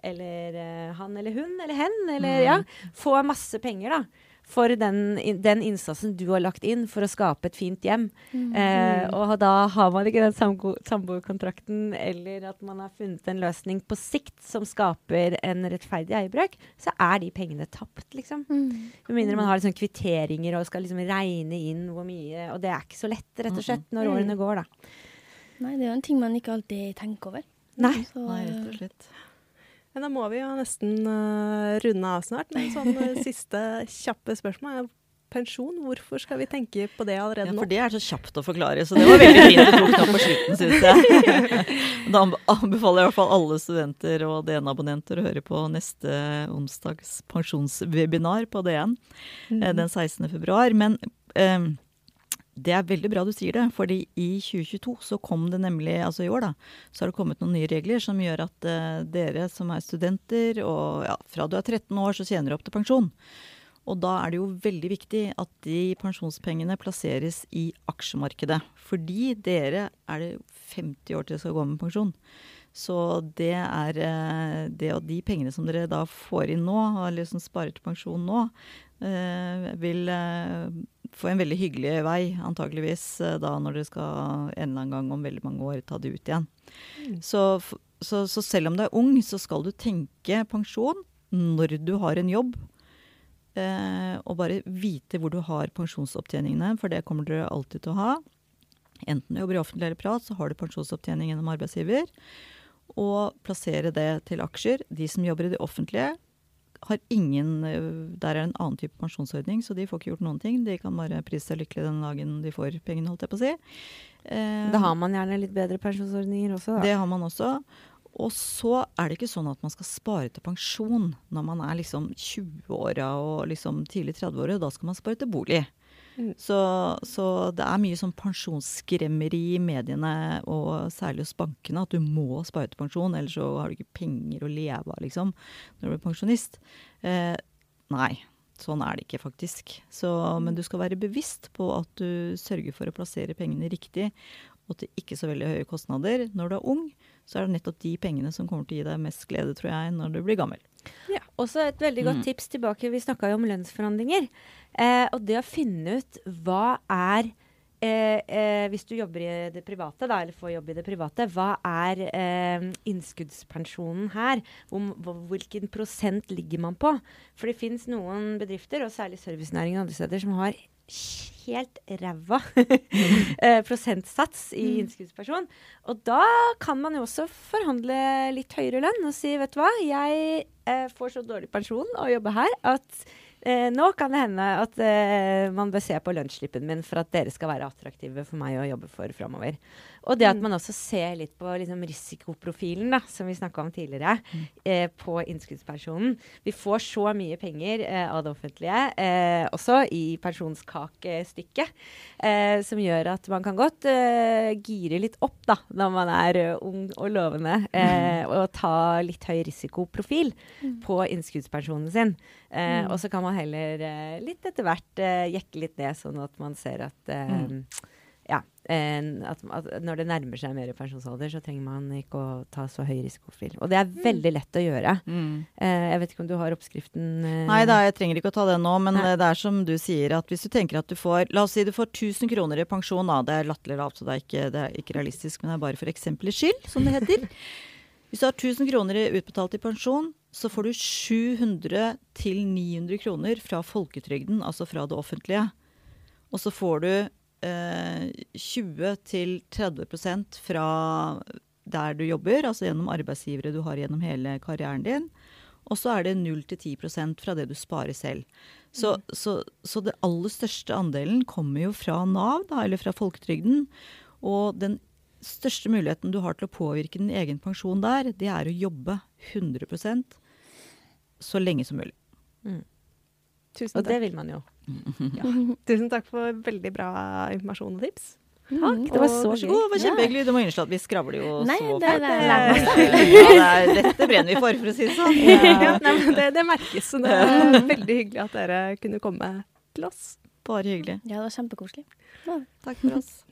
eller eh, han eller hun eller hen, eller Mm. ja, få masse penger, da. For den, den innsatsen du har lagt inn for å skape et fint hjem. Mm. Eh, og da har man ikke den samboerkontrakten, eller at man har funnet en løsning på sikt som skaper en rettferdig eierbrøk, så er de pengene tapt, liksom. Mm. Med mindre man har liksom kvitteringer og skal liksom regne inn hvor mye Og det er ikke så lett, rett og slett, når Mm. årene går, da. Nei, det er jo en ting man ikke alltid tenker over. Nei. Så, Nei, rett og slett. Men da må vi jo nesten uh, runde av snart. Men sånn eh, siste kjappe spørsmål er pensjon. Hvorfor skal vi tenke på det allerede nå? Ja, for det er så kjapt å forklare, så det var veldig fint du tok det opp på slutten, syns jeg. Da anbefaler jeg i hvert fall alle studenter og DN-abonnenter å høre på neste onsdags pensjonswebinar på DN mm. den 16. februar. Men eh, det er veldig bra du sier det, fordi i 2022 så kom det nemlig, altså i år da, så har det kommet noen nye regler som gjør at uh, dere som er studenter, og ja, fra du er 13 år så tjener du opp til pensjon. Og da er det jo veldig viktig at de pensjonspengene plasseres i aksjemarkedet. Fordi dere er det 50 år til dere skal gå med pensjon. Så det er eh, det og de pengene som dere da får inn nå, eller som sparer til pensjon nå, eh, vil få en veldig hyggelig vei, antageligvis eh, da når dere skal en eller annen gang om veldig mange år ta det ut igjen. Mm. Så, så, så selv om du er ung, så skal du tenke pensjon når du har en jobb. Eh, og bare vite hvor du har pensjonsopptjeningene, for det kommer dere alltid til å ha. Enten du jobber i offentlig eller privat, så har du pensjonsopptjening gjennom arbeidsgiver. Og plassere det til aksjer. De som jobber i det offentlige, har ingen eh, Der er en annen type pensjonsordning, så de får ikke gjort noen ting. De kan bare prise seg lykkelig den dagen de får pengene, holdt jeg på å si. Eh, Da har man gjerne litt bedre pensjonsordninger også, da. det har man også. Og så er det ikke sånn at man skal spare til pensjon når man er liksom 20-åra og liksom tidlig 30-åra. Da skal man spare til bolig. Så, så det er mye sånn pensjonsskremmeri i mediene, og særlig hos bankene, at du må spare til pensjon, ellers så har du ikke penger å leve av, liksom, når du blir pensjonist. Eh, nei. sånn er det ikke, faktisk. Så, men du skal være bevisst på at du sørger for å plassere pengene riktig, og til ikke så veldig høye kostnader. Når du er ung, så er det nettopp de pengene som kommer til å gi deg mest glede, tror jeg, når du blir gammel. Ja. Også et veldig godt Mm. tips tilbake. Vi snakka jo om lønnsforhandlinger. Eh, og det å finne ut hva er eh, eh, Hvis du jobber i det private, da, eller får jobb i det private, hva er eh, innskuddspensjonen her? Hvor, hvilken prosent ligger man på? For det fins noen bedrifter, og særlig servicenæringen og andre steder, som har helt ræva eh, prosentsats i innskuddsperson. Og da kan man jo også forhandle litt høyere lønn og si, vet du hva, jeg eh, får så dårlig pensjon og jobber her at eh, nå kan det hende at eh, man bør se på lønnsslippen min for at dere skal være attraktive for meg å jobbe for framover. Og det at man også ser litt på liksom, risikoprofilen, da, som vi snakka om tidligere, eh, på innskuddspensjonen. Vi får så mye penger eh, av det offentlige, eh, også i pensjonskakestykket, eh, som gjør at man kan godt eh, gire litt opp da, når man er eh, ung og lovende, eh, og ta litt høy risikoprofil på innskuddspensjonen sin. Eh, Og så kan man heller litt etter hvert jekke litt ned, sånn at man ser at eh, ja, at, at når det nærmer seg mer pensjonsalder, så trenger man ikke å ta så høy risikofil. Og det er veldig lett å gjøre. Eh, jeg vet ikke om du har oppskriften? eh, Nei da, jeg trenger ikke å ta det nå, men Nei. det er som du sier, at hvis du tenker at du får La oss si du får 1000 kroner i pensjon, da. Det er latterlig lavt, så det er, ikke, det er ikke realistisk, men det er bare for eksempelets skyld, som det heter. Hvis du har 1000 kroner utbetalt i pensjon, så får du 700 til 900 kroner fra folketrygden, altså fra det offentlige. Og så får du eh, 20 til 30% fra der du jobber, altså gjennom arbeidsgivere du har gjennom hele karrieren din. Og så er det 0-10% fra det du sparer selv. Så, så, så det aller største andelen kommer jo fra Nav, da, eller fra folketrygden. Og den største muligheten du har til å påvirke din egen pensjon der, det er å jobbe 100% så lenge som mulig. Tusen Og det vil man jo. Tusen takk for veldig bra informasjon og tips. Takk, det var så gøy. god, det var kjempehyggelig. Du må innse at vi skravler jo Nei, så det det. Ja, det dette brenner vi for, for å si det sånn. Ja, nei, men det, det merkes. Så det var veldig hyggelig at dere kunne komme til oss. Bare hyggelig. Ja, det var kjempekoselig. Takk for oss.